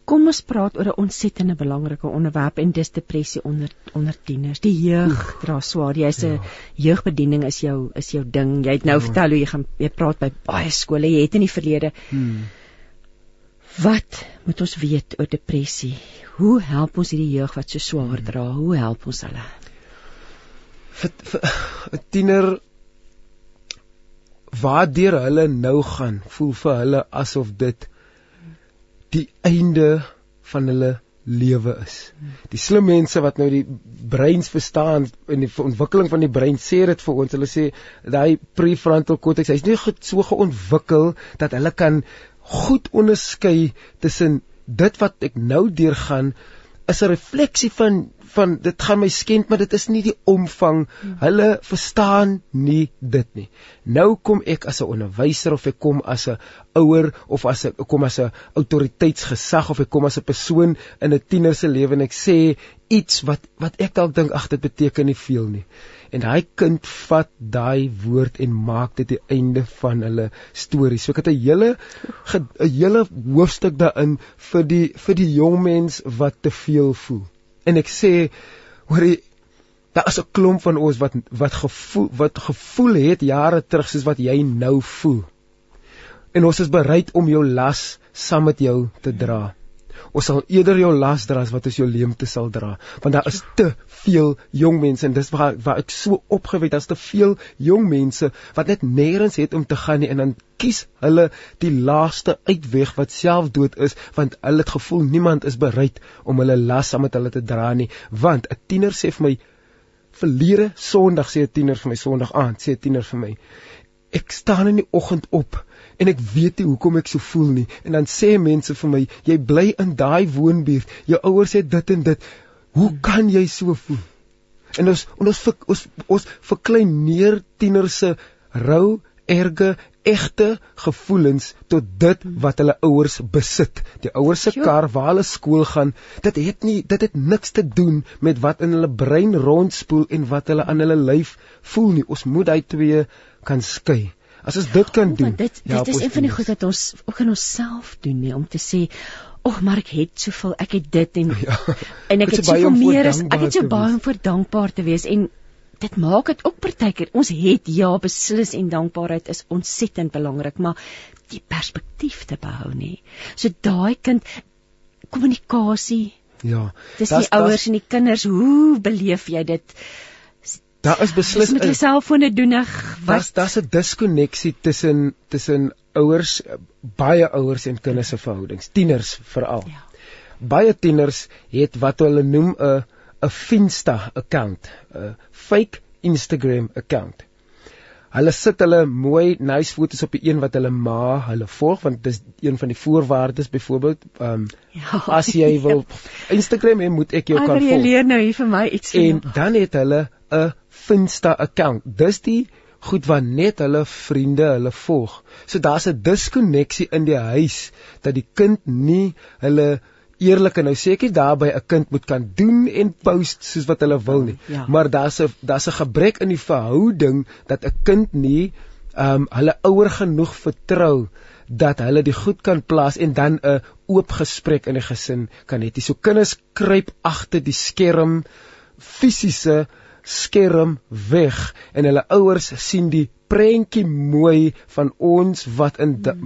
Kom ons praat oor 'n ontsettende belangrike onderwerp en dis depressie onder onder tieners. Die jeug dra swaar. Jy's 'n ja. jeugbediening is jou is jou ding. Jy het nou ja. vertel hoe jy gaan jy praat by baie skole. Jy het in die verlede hmm. Wat moet ons weet oor depressie? Hoe help ons hierdie jeug wat so swaar dra? Hoe help ons hulle? vir 'n tiener waar deur hulle nou gaan, voel vir hulle asof dit die einde van hulle lewe is. Die slim mense wat nou die breins verstaan in die ontwikkeling van die brein sê dit vir ons. Hulle sê daai prefrontal cortex, hy's nie so geontwikkel dat hulle kan goed onderskei tussen dit wat ek nou deurgaan is 'n refleksie van van dit gaan my skend maar dit is nie die omvang hulle verstaan nie dit nie nou kom ek as 'n onderwyser of ek kom as 'n ouer of as 'n kom as 'n autoriteitsgesag of ek kom as 'n persoon in 'n tiener se lewe en ek sê iets wat wat ek dalk dink ag dit beteken nie veel nie en daai kind vat daai woord en maak dit die einde van hulle storie. So ek het 'n hele 'n hele hoofstuk daarin vir die vir die jong mens wat te veel voel. En ek sê hoor daar is 'n klomp van ons wat wat gevoel wat gevoel het jare terug soos wat jy nou voel. En ons is bereid om jou las saam met jou te dra. Ons sal eerder jou las dra as wat ons jou leemte sal dra, want daar is te veel jong mense en dis waar waar ek so opgewek daar's te veel jong mense wat net nêrens het om te gaan nie en dan kies hulle die laaste uitweg wat selfdood is want hulle het gevoel niemand is bereid om hulle las saam met hulle te dra nie. Want 'n tiener sê vir my verlede Sondag sê 'n tiener vir my Sondag aand sê 'n tiener vir my ek staan in die oggend op en ek weet nie hoekom ek so voel nie en dan sê mense vir my jy bly in daai woonbuurt jou ouers het dit en dit hoe kan jy so voel en ons ons ons, ons verklein neer tieners se rou erge egte gevoelens tot dit wat hulle ouers besit. Die ouers se kar waar hulle skool gaan, dit het nie dit het niks te doen met wat in hulle brein rondspoel en wat hulle aan hulle lyf voel nie. Ons moet daai twee kan skei. As ons dit kan doen. Dit dit is een van die goed wat ons ook in onsself doen nie om te sê Ag maar ek het soveel, ek het dit en ja, en ek het soveel meer as ek het so baie om vir dankbaar te wees en dit maak dit ook partykeer. Ons het ja beslis en dankbaarheid is ontsettend belangrik, maar die perspektief te behou nê. So daai kind kommunikasie. Ja. Dis die ouers en die kinders, hoe beleef jy dit? Daar is beslis met jou selfone doenig. Was daar's 'n diskonneksie tussen tussen ouers, baie ouers en kinders se verhoudings, tieners veral. Ja. Baie tieners het wat hulle noem 'n 'n Finsta account, 'n fake Instagram account. Hulle sit hulle mooi nice foto's op die een wat hulle ma hulle volg want dis een van die voorwaardes byvoorbeeld um, ja, as jy wil Instagram hê moet ek jou kan volg. Jy leer nou hier vir my iets en dan het hulle 'n Finsta account. Dis die goed wat net hulle vriende hulle volg. So daar's 'n diskonneksie in die huis dat die kind nie hulle eerlik en nou seker daarby 'n kind moet kan doen en post soos wat hulle wil nie. Ja. Maar daar's 'n daar's 'n gebrek in die verhouding dat 'n kind nie ehm um, hulle ouer genoeg vertrou dat hulle die goed kan plaas en dan 'n oop gesprek in die gesin kan hê. So kinders kruip agter die skerm fisiese skerm weg en hulle ouers sien die prentjie mooi van ons wat in da,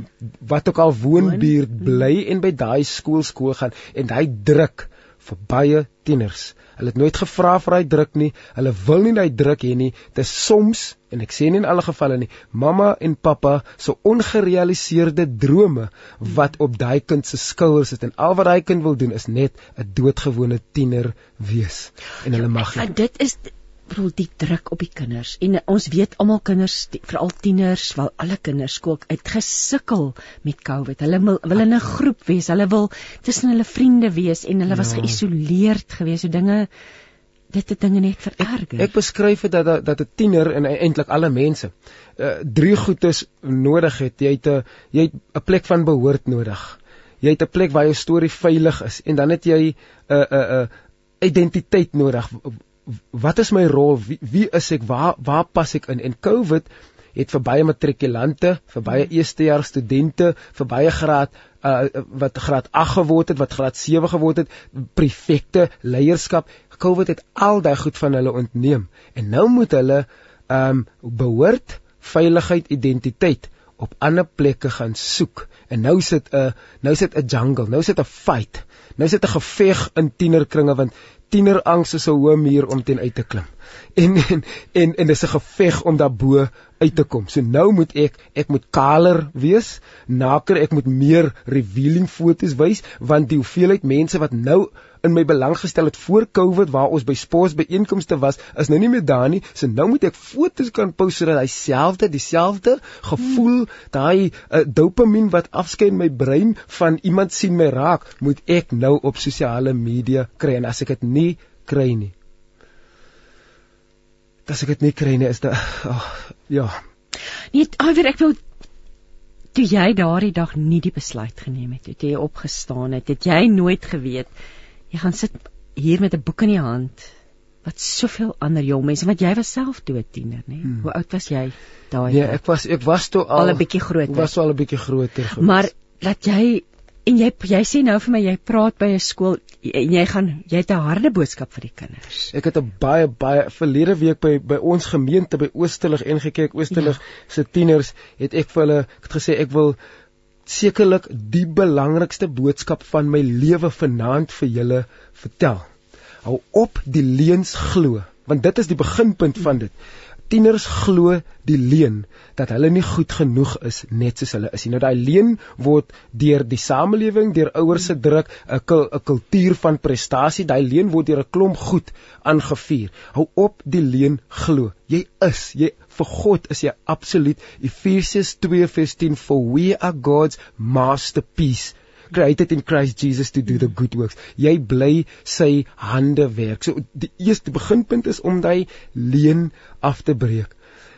wat ook al woonbuurt bly en by daai skool skool gaan en hy druk vir baie tieners. Hulle het nooit gevra vir hy druk nie. Hulle wil nie hy druk hê nie. Dit is soms en ek sê nie in alle gevalle nie, mamma en pappa se so ongerealiseerde drome wat op daai kind se skouers sit en al wat daai kind wil doen is net 'n doodgewone tiener wees en hulle mag nie. Dit is bedoel die druk op die kinders. En ons weet almal kinders veral tieners wel alle kinders skool uit gesukkel met covid. Hulle wil, wil in 'n groep wees. Hulle wil tussen hulle vriende wees en hulle ja. was geïsoleerd gewees. So dinge dit het dinge net vererger. ek, ek beskryf dit dat dat 'n tiener en eintlik alle mense uh, drie goedes nodig het. Jy het 'n jy het 'n plek van behoort nodig. Jy het 'n plek waar jou storie veilig is. En dan het jy 'n uh, 'n uh, 'n uh, identiteit nodig wat is my rol? Wie, wie is ek? Waar waar pas ek in? En COVID het vir baie matrikulante, vir baie hmm. eerstejaars studente, vir baie graad uh wat graad 8 geword het, wat graad 7 geword het, prefekte, leierskap. COVID het al daai goed van hulle ontneem. En nou moet hulle um behoort, veiligheid, identiteit op ander plekke gaan soek. En nou sit 'n nou sit 'n jungle, nou sit 'n fight. Nou sit 'n geveg in tienerkringe want tienerangs is 'n hoë muur om teen uit te klim. En en en, en dis 'n geveg om daarbo uit te kom. So nou moet ek ek moet kaler wees, naker, ek moet meer revealing foto's wys want die hoeveelheid mense wat nou in my belang gestel het voor Covid waar ons by sportbyeenkomste was, is nou nie meer daar nie. So nou moet ek foto's kan post sodat hy selfde dieselfde gevoel, daai uh, dopamien wat afskei in my brein van iemand sien my raak, moet ek nou op sosiale media kry en as ek dit nie kry nie. As ek dit nie kry nie, is dit oh, ja. Nee, alweer ek wil toe jy daardie dag nie die besluit geneem het, het jy opgestaan het, het jy nooit geweet jy gaan sit hier met 'n boek in die hand wat soveel ander jong mense want jy was self toe 'n tiener nê hmm. hoe oud was jy daai nee ek was ek was toe al 'n bietjie groter. was al 'n bietjie groter gewees maar dat jy en jy jy sê nou vir my jy praat by 'n skool en jy gaan jy het 'n harde boodskap vir die kinders. Ek het 'n baie baie verlede week by by ons gemeente by Oosterlig ingekyk Oosterlig ja. se tieners het ek vir hulle ek het gesê ek wil sekerlik die belangrikste boodskap van my lewe vanaand vir julle vertel. Hou op die leuns glo, want dit is die beginpunt van dit. Tieners glo die leuen dat hulle nie goed genoeg is net soos hulle is. Nou daai leuen word deur die samelewing, deur ouers se druk, 'n 'n kultuur van prestasie, daai leuen word deur 'n klomp goed aangevuur. Hou op die leuen glo. Jy is, jy vir God is jy absoluut Efesiërs 2:10 for we are God's masterpiece created in Christ Jesus to do the good works. Jy bly sy hande werk. So die eerste beginpunt is om daai leen af te breek.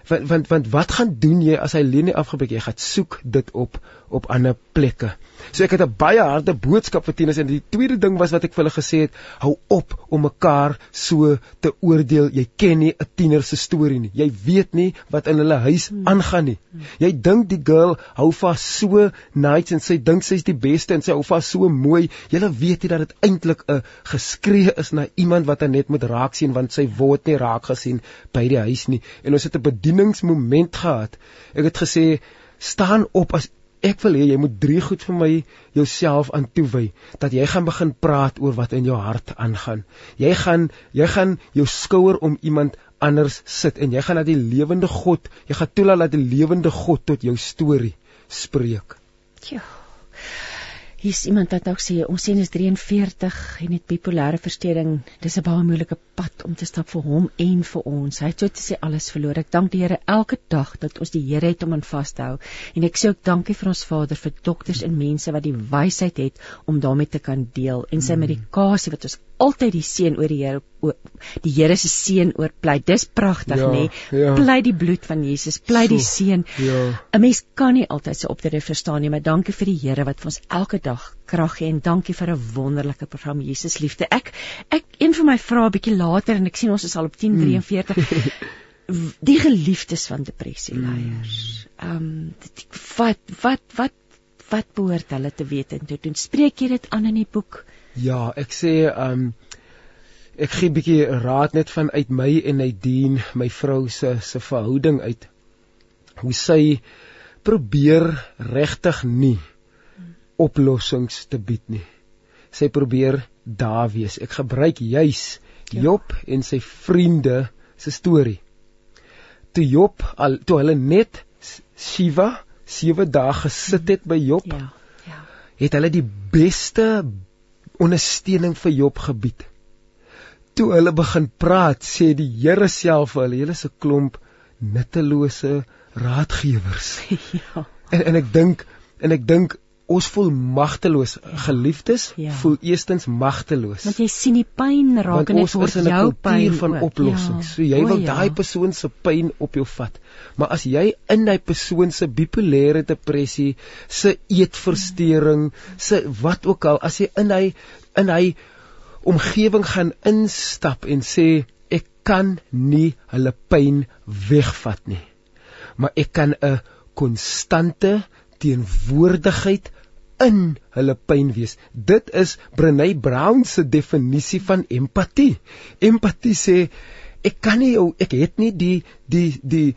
Want want want wat gaan doen jy as hy lenie afgebreek? Jy gaan soek dit op op ander plekke. So ek het 'n baie harde boodskap vir tieners en die tweede ding was wat ek vir hulle gesê het hou op om mekaar so te oordeel. Jy ken nie 'n tiener se storie nie. Jy weet nie wat in hulle huis aangaan nie. Jy dink die girl hou vas so nice en sy dink sy's die beste en sy hou vas so mooi. Jy weet nie dat dit eintlik 'n geskree is na iemand wat hy net moet raak sien want sy word nie raak gesien by die huis nie. En ons het 'n bedieningsmoment gehad. Ek het gesê staan op as ek wil hê jy moet drie goed vir my jouself aan toewy dat jy gaan begin praat oor wat in jou hart aangaan. Jy gaan jy gaan jou skouer om iemand anders sit en jy gaan na die lewende God, jy gaan toelaat dat die lewende God tot jou storie spreek. Ja. Hier's iemand wat ook sê ons sien is 43 en het bipolêre verstoring. Dis 'n baie moeilike pad om te stap vir hom en vir ons. Hy het so te sê alles verloor. Ek dank die Here elke dag dat ons die Here het om aan vas te hou. En ek sê ook dankie vir ons Vader vir dokters en mense wat die wysheid het om daarmee te kan deel en sy mm. medikasie wat ons altyd die seën oor die Here die Here se seën oorpleit. Dis pragtig, ja, nê? Ja. Pleit die bloed van Jesus, pleit so, die seën. Ja. 'n Mens kan nie altyd se so optrede verstaan nie, maar dankie vir die Here wat vir ons elke dag krag gee en dankie vir 'n wonderlike program Jesus liefde. Ek ek een van my vrae bietjie later en ek sien ons is al op 10:43. Mm. die geliefdes van depressie leiers. Mm. Ehm um, wat wat wat wat behoort hulle te weet en te doen? Spreek jy dit aan in die boek? Ja, ek sê ehm um, ek gee 'n bietjie raad net van uit my en Nadine, my vrou se se verhouding uit. Hoe sy probeer regtig nie oplossings te bied nie. Sy probeer daar wees. Ek gebruik juis ja. Job ja. en sy vriende se storie. Toe Job al toe hulle net Shiva 7 dae gesit het by Job. Ja. Ja. Het hulle die beste ondersteuning vir Job gebied. Toe hulle begin praat, sê die Here self vir hulle, julle is 'n klomp nuttelose raadgewers. Ja. En en ek dink en ek dink ons voel magteloos. Ja. Geliefdes ja. voel eerstens magteloos. Want jy sien die pyn raak en dit word jou pyn van oplossings. Ja. So jy o, wil ja. daai persoon se pyn op jou vat. Maar as jy in daai persoon se bipolêre depressie, se eetversteuring, se wat ook al, as jy in hy in hy omgewing gaan instap en sê ek kan nie hulle pyn wegvat nie. Maar ek kan 'n konstante teenwoordigheid in hulle pyn wees. Dit is Brené Brown se definisie van empatie. Empatie sê ek kan nie jou ek het nie die die die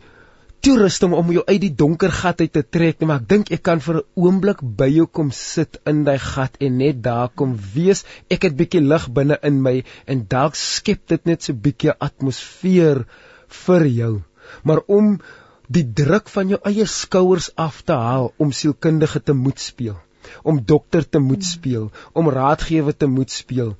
toerusting om jou uit die donker gat uit te trek nie, maar ek dink ek kan vir 'n oomblik by jou kom sit in daai gat en net daar kom wees. Ek het bietjie lig binne in my en dalk skep dit net so bietjie atmosfeer vir jou. Maar om die druk van jou eie skouers af te haal om sielkundige te moet speel, om dokter te moet speel, om raadgewer te moet speel.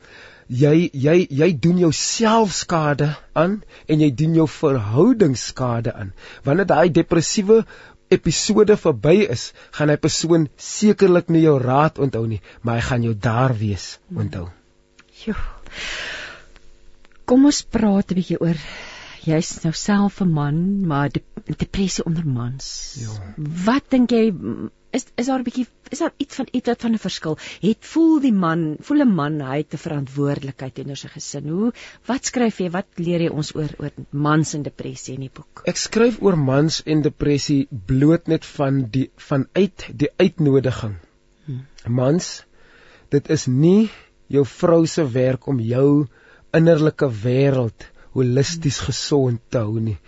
Jy jy jy doen jouself skade aan en jy doen jou verhouding skade aan. Wanneer daai depressiewe episode verby is, gaan hy persoon sekerlik nie jou raad onthou nie, maar hy gaan jou daar wees onthou. Jo. Kom ons praat 'n bietjie oor jy's nou self 'n man, maar depressie onder mans. Ja. Wat dink jy is is daar 'n bietjie is daar iets van iets wat van 'n verskil? Het voel die man, voel 'n man hy het 'n verantwoordelikheid teenoor sy gesin. Hoe wat skryf jy? Wat leer jy ons oor oor mans en depressie in die boek? Ek skryf oor mans en depressie bloot net van die vanuit die uitnodiging. Hmm. Mans, dit is nie jou vrou se werk om jou innerlike wêreld holisties gesond te hou nie.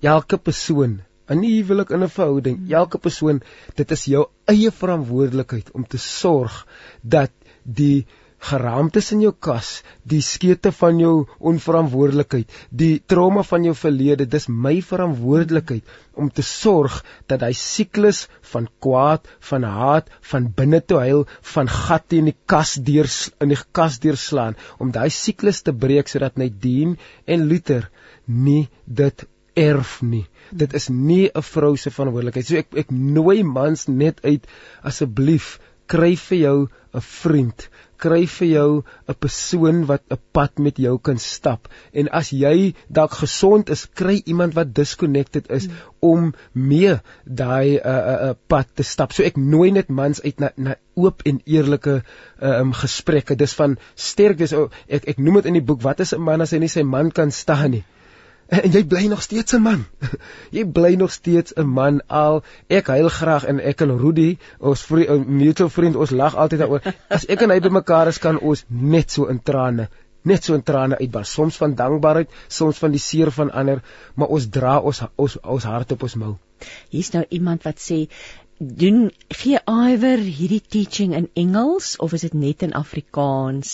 Elke persoon in 'n huwelik in 'n verhouding, elke persoon, dit is jou eie verantwoordelikheid om te sorg dat die geraamtes in jou kas, die skete van jou onverantwoordelikheid, die trauma van jou verlede, dis my verantwoordelikheid om te sorg dat hy siklus van kwaad, van haat, van binne toe huil, van gat in die kas deur in die kas deurslaan om daai siklus te breek sodat net dien en Luther nie dit erf nie. Dit is nie 'n vrou se verantwoordelikheid. So ek ek nooi mans net uit asseblief kry vir jou 'n vriend kry vir jou 'n persoon wat 'n pad met jou kan stap en as jy dalk gesond is kry iemand wat disconnected is mm. om mee daai 'n uh, 'n uh, uh, pad te stap so ek nooi net mans uit na na oop en eerlike um gesprekke dis van sterk dis oh, ek ek noem dit in die boek wat is 'n man as hy nie sy man kan staan nie en jy bly nog steeds 'n man. jy bly nog steeds 'n man al ek huil graag en ek en Rudy, ons vriend, mutual vriend, ons lag altyd daaroor. As ek en hy bymekaar is kan ons net so in trane, net so in trane uitbars, soms van dankbaarheid, soms van die seer van ander, maar ons dra ons ons ons hart op ons mou. Hier's nou iemand wat sê doen gee iwer hierdie teaching in Engels of is dit net in Afrikaans?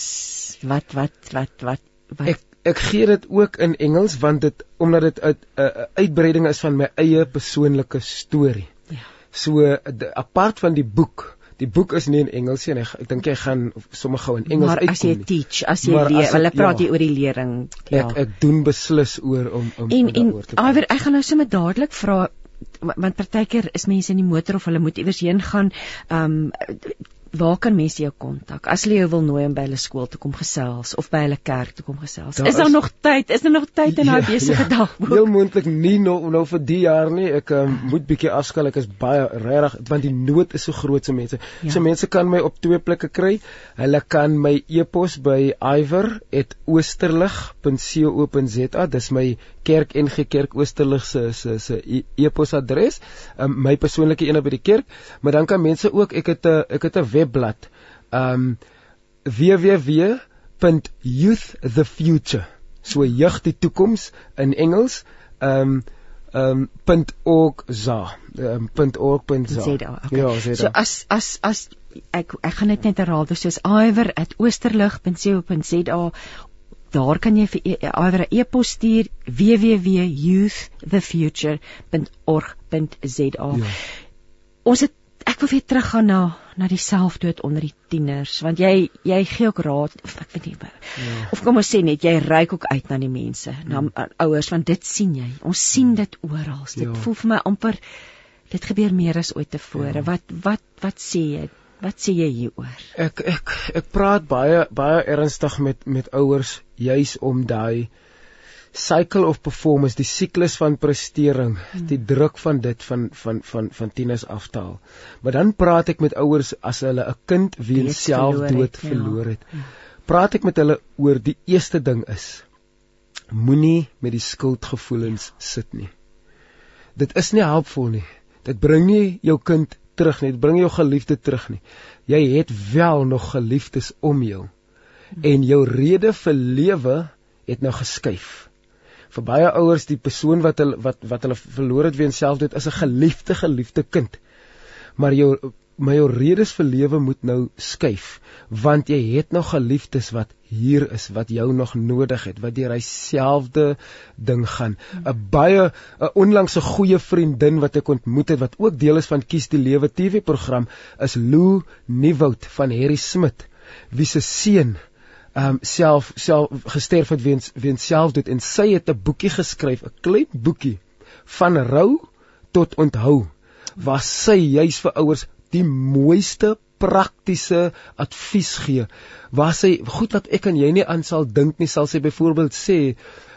Wat wat wat wat wat ek ek gee dit ook in Engels want dit omdat dit 'n uitbreiding is van my eie persoonlike storie. Ja. So de, apart van die boek Die boek is nie in Engels nie en ek, ek dink jy gaan sommer gou in Engels uitkom. Maar as jy teach, as jy leer, hulle praat ja, oor die lering. Ja. Ek ek doen beslis oor om om en, en, oor te praat. Iwer, ek gaan nou sommer dadelik vra want partykeer is mense in die motor of hulle moet iewers heen gaan. Ehm um, waar kan mense jou kontak as hulle jou wil nooi om by hulle skool te kom gesels of by hulle kerk te kom gesels? Daar is daar is, nog tyd? Is daar nog tyd in daai ja, besige ja, dag? Heel moontlik nie nou nou vir die jaar nie. Ek um, moet bietjie afskaal. Ek is baie regtig want die nood is so groot se mense. Ja. So mense kan my op twee plekke kry. Hulle kan my e-pos by iver@oosterlig.co.za. Dis my kerk NG Kerk Oosterlig se se se e-, e-posadres. Um, my persoonlike een by die kerk, maar dan kan mense ook ek het 'n ek het 'n webblad. Um www.youththefuture so jeug die toekoms in Engels. Um um .org.za um, .org.za okay. ja so as as as ek ek gaan dit net herhaal. Dis soos iwer@oosterlig.co.za daar kan jy vir iwer 'n e-pos stuur www.youththefuture.org.za ja. ons het ek wil weer teruggaan na na die selfdood onder die tieners want jy jy gee ook raad of ek weet nie ja. of kom ons sê net jy reik ook uit na die mense na ja. ouers want dit sien jy ons sien ja. dit oral dit ja. voel vir my amper dit gebeur meer as ooit tevore ja. wat wat wat sê jy wat sê jy hieroor ek ek ek praat baie baie ernstig met met ouers juis om daai cycle of performance, die siklus van prestering, hmm. die druk van dit van van van van tieners aftaal. Maar dan praat ek met ouers as hulle 'n kind wie selfdood verloor het. Ja. Praat ek met hulle oor die eerste ding is moenie met die skuldgevoelens sit nie. Dit is nie helpvol nie. Dit bring nie jou kind terug nie, dit bring jou geliefde terug nie. Jy het wel nog geliefdes om jou. Hmm. En jou rede vir lewe het nou geskuif vir baie ouers die persoon wat hulle wat wat hulle verloor het weens selfdood is 'n geliefde geliefde kind. Maar jou my jou redes vir lewe moet nou skuif want jy het nog geliefdes wat hier is wat jou nog nodig het wat deur hyselfde ding gaan 'n baie 'n onlangse goeie vriendin wat ek ontmoet het wat ook deel is van kies die lewe TV program is Lou Nieuwoud van Harry Smit wie se seun um, self self gesterf het weens weens selfdood en sy het 'n boekie geskryf, 'n klein boekie van rou tot onthou waar sy juis vir ouers die mooiste praktiese advies gee. Waar sy goed wat ek en jy nie aan sal dink nie, sal sy byvoorbeeld sê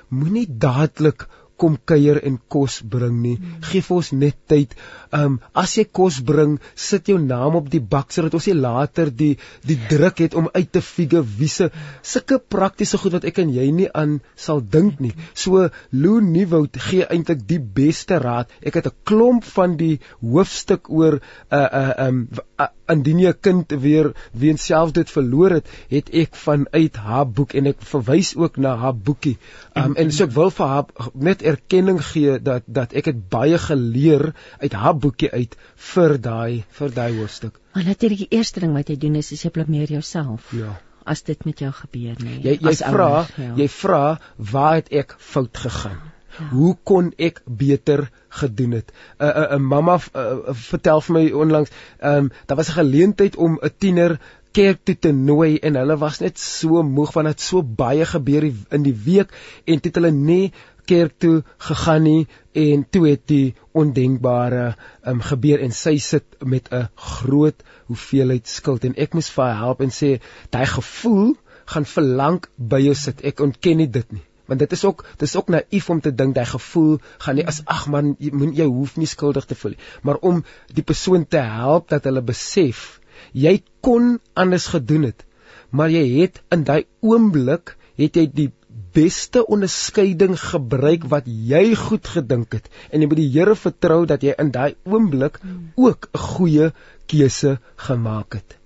moenie dadelik kom kuier en kos bring nie. Hmm. Geef ons net tyd. Um as jy kos bring, sit jou naam op die bak sodat ons nie later die die druk het om uit te figure wiese sulke praktiese goed wat ek en jy nie aan sal dink nie. So Lou Nieuwoud gee eintlik die beste raad. Ek het 'n klomp van die hoofstuk oor 'n uh, uh, um uh, indien jy 'n kind weer weens selfdood verloor het, het ek vanuit haar boek en ek verwys ook na haar boekie. Um en so ek wil vir haar net erkenning gee dat dat ek het baie geleer uit haar boekie uit vir daai vir daai hoofstuk. Maar natuurlik die eerste ding wat jy doen is jy blameer jouself. Ja. As dit met jou gebeur nie. Jy jy vra, ja. jy vra waar het ek fout gegaan? Ja. Hoe kon ek beter gedoen het? 'n uh, 'n uh, uh, mamma uh, uh, vertel vir my onlangs, ehm um, daar was 'n geleentheid om 'n tiener kerk toe te nooi en hulle was net so moeg want dit so baie gebeur in die week en dit hulle nie kerk toe gegaan nie en toe het die ondenkbare um, gebeur en sy sit met 'n groot hoeveelheid skuld en ek moes vir haar help en sê daai gevoel gaan verlang by jou sit ek ontken nie dit nie want dit is ook dis ook naïef om te dink daai gevoel gaan nie as ag man jy moet jy hoef nie skuldig te voel nie. Maar om die persoon te help dat hulle besef jy kon anders gedoen het maar jy het in daai oomblik het jy die beste onderskeiding gebruik wat jy goed gedink het. En jy moet die Here vertrou dat jy in daai oomblik ook 'n goeie keuse gemaak het.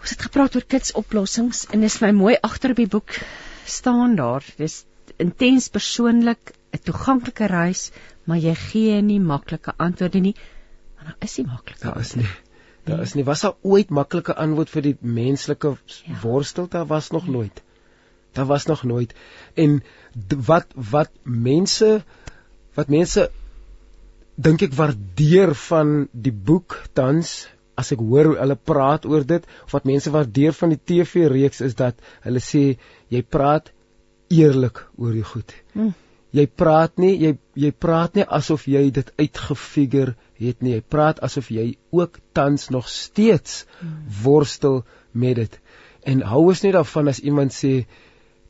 Ons het gepraat oor kitsoplossings en dis my mooi agter op die boek staan daar. Dis intens persoonlik, 'n toeganklike reis, maar jy gee nie maklike antwoorde nie. Want daar is nie maklike. Daar is nie. Daar is nie was daar ooit maklike antwoord vir die menslike ja. worstel daar was nog nooit. Daar was nog nooit. En wat wat mense wat mense dink ek waardeer van die boek tans as ek hoor hoe hulle praat oor dit of wat mense waardeer van die TV reeks is dat hulle sê jy praat eerlik oor die goed. Hmm. Jy praat nie jy jy praat nie asof jy dit uitgefigure het nie. Jy praat asof jy ook tans nog steeds hmm. worstel met dit. En hou ons net daarvan as iemand sê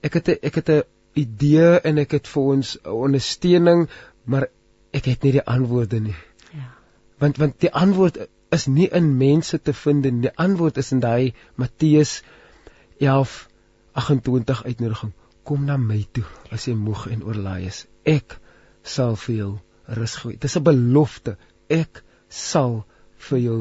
ek het 'n ek het 'n idee en ek het vir ons ondersteuning, maar ek het nie die antwoorde nie. Ja. Want want die antwoord is nie in mense te vind nie. Die antwoord is in daai Matteus 11:28 uitnodiging. Kom na my toe as jy moeg en oorlaai is. Ek sal vir jou rus gee. Dis 'n belofte. Ek sal vir jou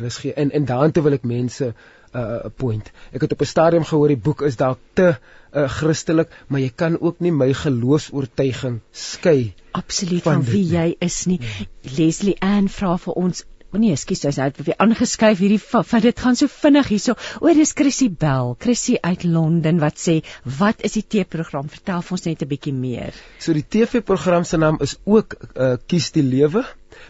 rus gee. En en daartoe wil ek mense 'n uh, point. Ek het op 'n stadium gehoor die boek is dalk te uh, Christelik, maar jy kan ook nie my geloofs-oortuiging skei absoluut van, van wie nie. jy is nie. Nee. Leslie Ann vra vir ons O nee, ekskuus, sy's uit weer aangeskuif hierdie van dit gaan so vinnig hierso. O, dis Chrissy Bell, Chrissy uit Londen wat sê, "Wat is die TV-program? Vertel vir ons net 'n bietjie meer." So die TV-program se naam is ook uh, Kies die Lewe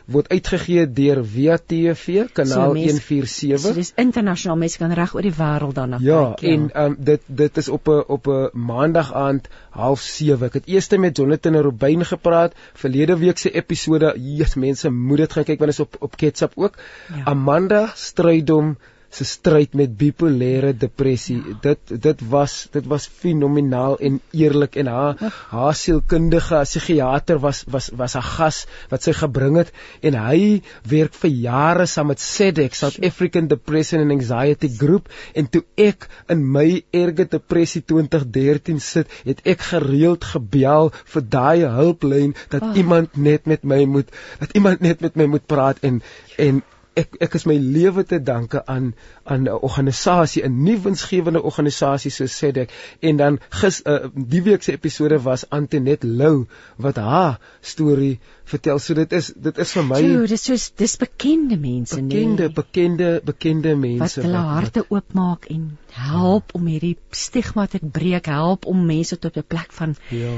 word uitgegee deur Via TV kanaal so, 147. So dis internasionaal mense kan reg oor die wêreld daarna ja, kyk. Ja, en um, dit dit is op 'n op 'n maandag aand 07:30. Ek het eers met Jonathan en Robyn gepraat verlede week se episode. Jesus, mense moet dit gaan kyk want dit is op op Ketchup ook. Ja. Amanda Strydom se stryd met bipolêre depressie. Ja. Dit dit was dit was fenomenaal en eerlik en haar haar sielkundige psigiater was was was 'n gas wat sy gebring het en hy werk vir jare saam met SADC, South African Depression and Anxiety Group en toe ek in my erge depressie 2013 sit, het ek gereeld gebel vir daai hulplyn dat oh. iemand net met my moet dat iemand net met my moet praat en en ek ek is my lewe te danke aan aan 'n organisasie, 'n nuwensgewende organisasie so sê ek. En dan gis uh, die week se episode was Antonet Lou wat haar storie vertel. So dit is dit is vir my Jo, dis so dis bekende mense, nee. Bekende, bekende, bekende mense wat hulle harte oopmaak en help ja. om hierdie stigma te breek, help om mense tot 'n plek van Ja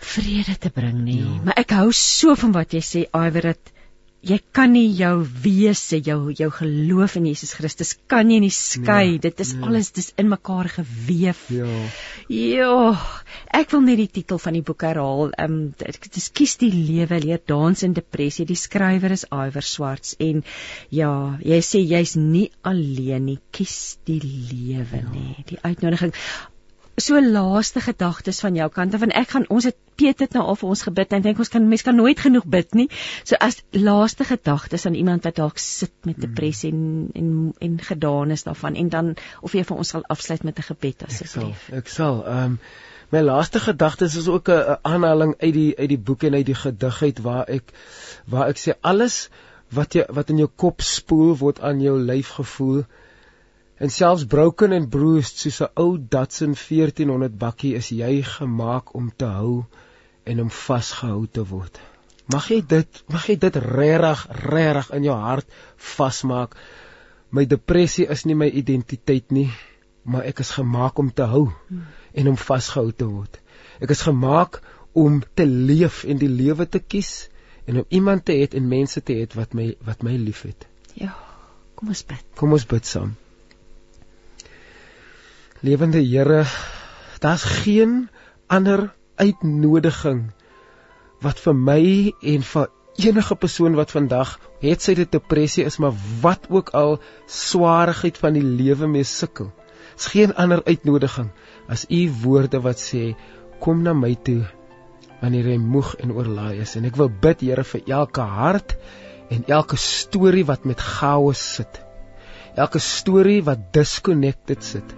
vrede te bring nie. Ja. Maar ek hou so van wat jy sê, Iwer dat jy kan nie jou wese jou jou geloof in Jesus Christus kan jy nie skei. Nee, dit is nee. alles dis in mekaar geweef. Ja. Ja ek wil net die titel van die boek herhaal. Ehm um, dit is kies die lewe leer dans in depressie. Die skrywer is Iwer Swarts en ja jy sê jy's nie alleen nie. Kies die lewe ja. nê die uitnodiging so laaste gedagtes van jou kant af want ek gaan ons het Piet het nou al vir ons gebid en dink ons kan mense kan nooit genoeg bid nie. So as laaste gedagtes aan iemand wat dalk sit met hmm. depressie en en en gedaan is daarvan en dan of jy vir ons sal afsluit met 'n gebed asseblief. Ek sal. Ehm um, my laaste gedagtes is ook 'n aanhaling uit die uit die boek en uit die gedig uit waar ek waar ek sê alles wat jy wat in jou kop spoel word aan jou lyf gevoel. En selfs broken and bruised soos 'n ou Datsun 1400 bakkie is jy gemaak om te hou en om vasgehou te word. Mag jy dit, mag jy dit regtig, regtig in jou hart vasmaak. My depressie is nie my identiteit nie, maar ek is gemaak om te hou en om vasgehou te word. Ek is gemaak om te leef en die lewe te kies en om iemand te hê en mense te hê wat my wat my liefhet. Ja. Kom ons bid. Kom ons bid saam. Lewende Here, daar's geen ander uitnodiging wat vir my en vir enige persoon wat vandag het sy dit depressie is maar wat ook al swaarigheid van die lewe mee sukkel. Dit's geen ander uitnodiging as u woorde wat sê kom na my toe wanneer jy moeg en oorlaai is en ek wil bid Here vir elke hart en elke storie wat met chaos sit. Elke storie wat disconnected sit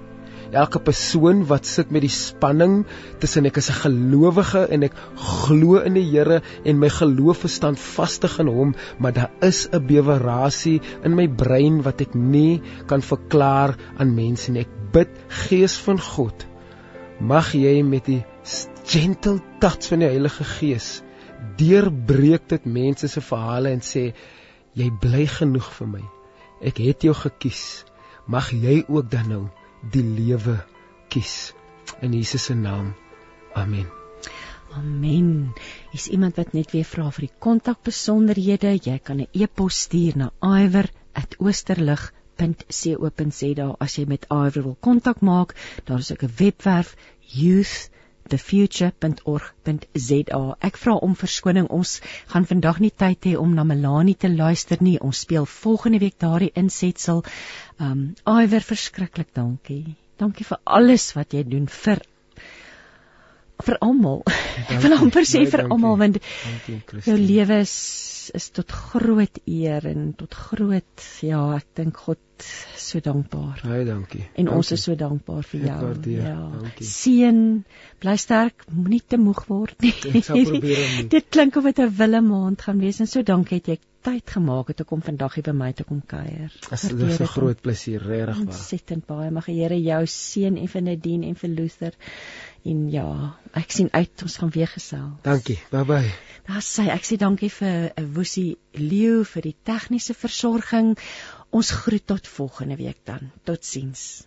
elke persoon wat sit met die spanning tussen ek is 'n gelowige en ek glo in die Here en my geloof is standvastig in hom, maar daar is 'n bewerasie in my brein wat ek nie kan verklaar aan mense nie. Ek bid Gees van God, mag jy met die gentle touch van die Heilige Gees deurbreek dit mense se verhale en sê jy bly genoeg vir my. Ek het jou gekies. Mag jy ook dan nou die lewe kies in Jesus se naam. Amen. Amen. Is iemand wat net weer vra vir die kontakbesonderhede? Jy kan 'n e-pos stuur na iwer@oosterlig.co.za as jy met Iwer wil kontak maak. Daar is ook 'n webwerf youth thefuture.org.za. Ek vra om verskoning. Ons gaan vandag nie tyd hê om na Melanie te luister nie. Ons speel volgende week daardie insetsel. Um Iwer verskriklik dankie. Dankie vir alles wat jy doen vir vir almal. Ek wil amper sê vir almal want jou lewe is is tot groot eer en tot groot ja, ek dink God so dankbaar. Baie dankie. En dankie. ons is so dankbaar vir jou. Waardeer, ja. Dankie. Seën, bly sterk, moenie te moeg word nie. Ek sal probeer om. Dit klink of dit 'n wille maand gaan wees en so dankie het jy tyd gemaak het om vandag hier by my te kom kuier. Dit is 'n groot plesier, regtig waar. Ontsettend baie. Mag die Here jou seën en vir Nadine en vir Luther. En ja, ek sien uit ons gaan weer gesels. Dankie. Bye bye. Daar sê ek sê dankie vir 'n Woesie Leo vir die tegniese versorging. Ons groet tot volgende week dan. Totsiens.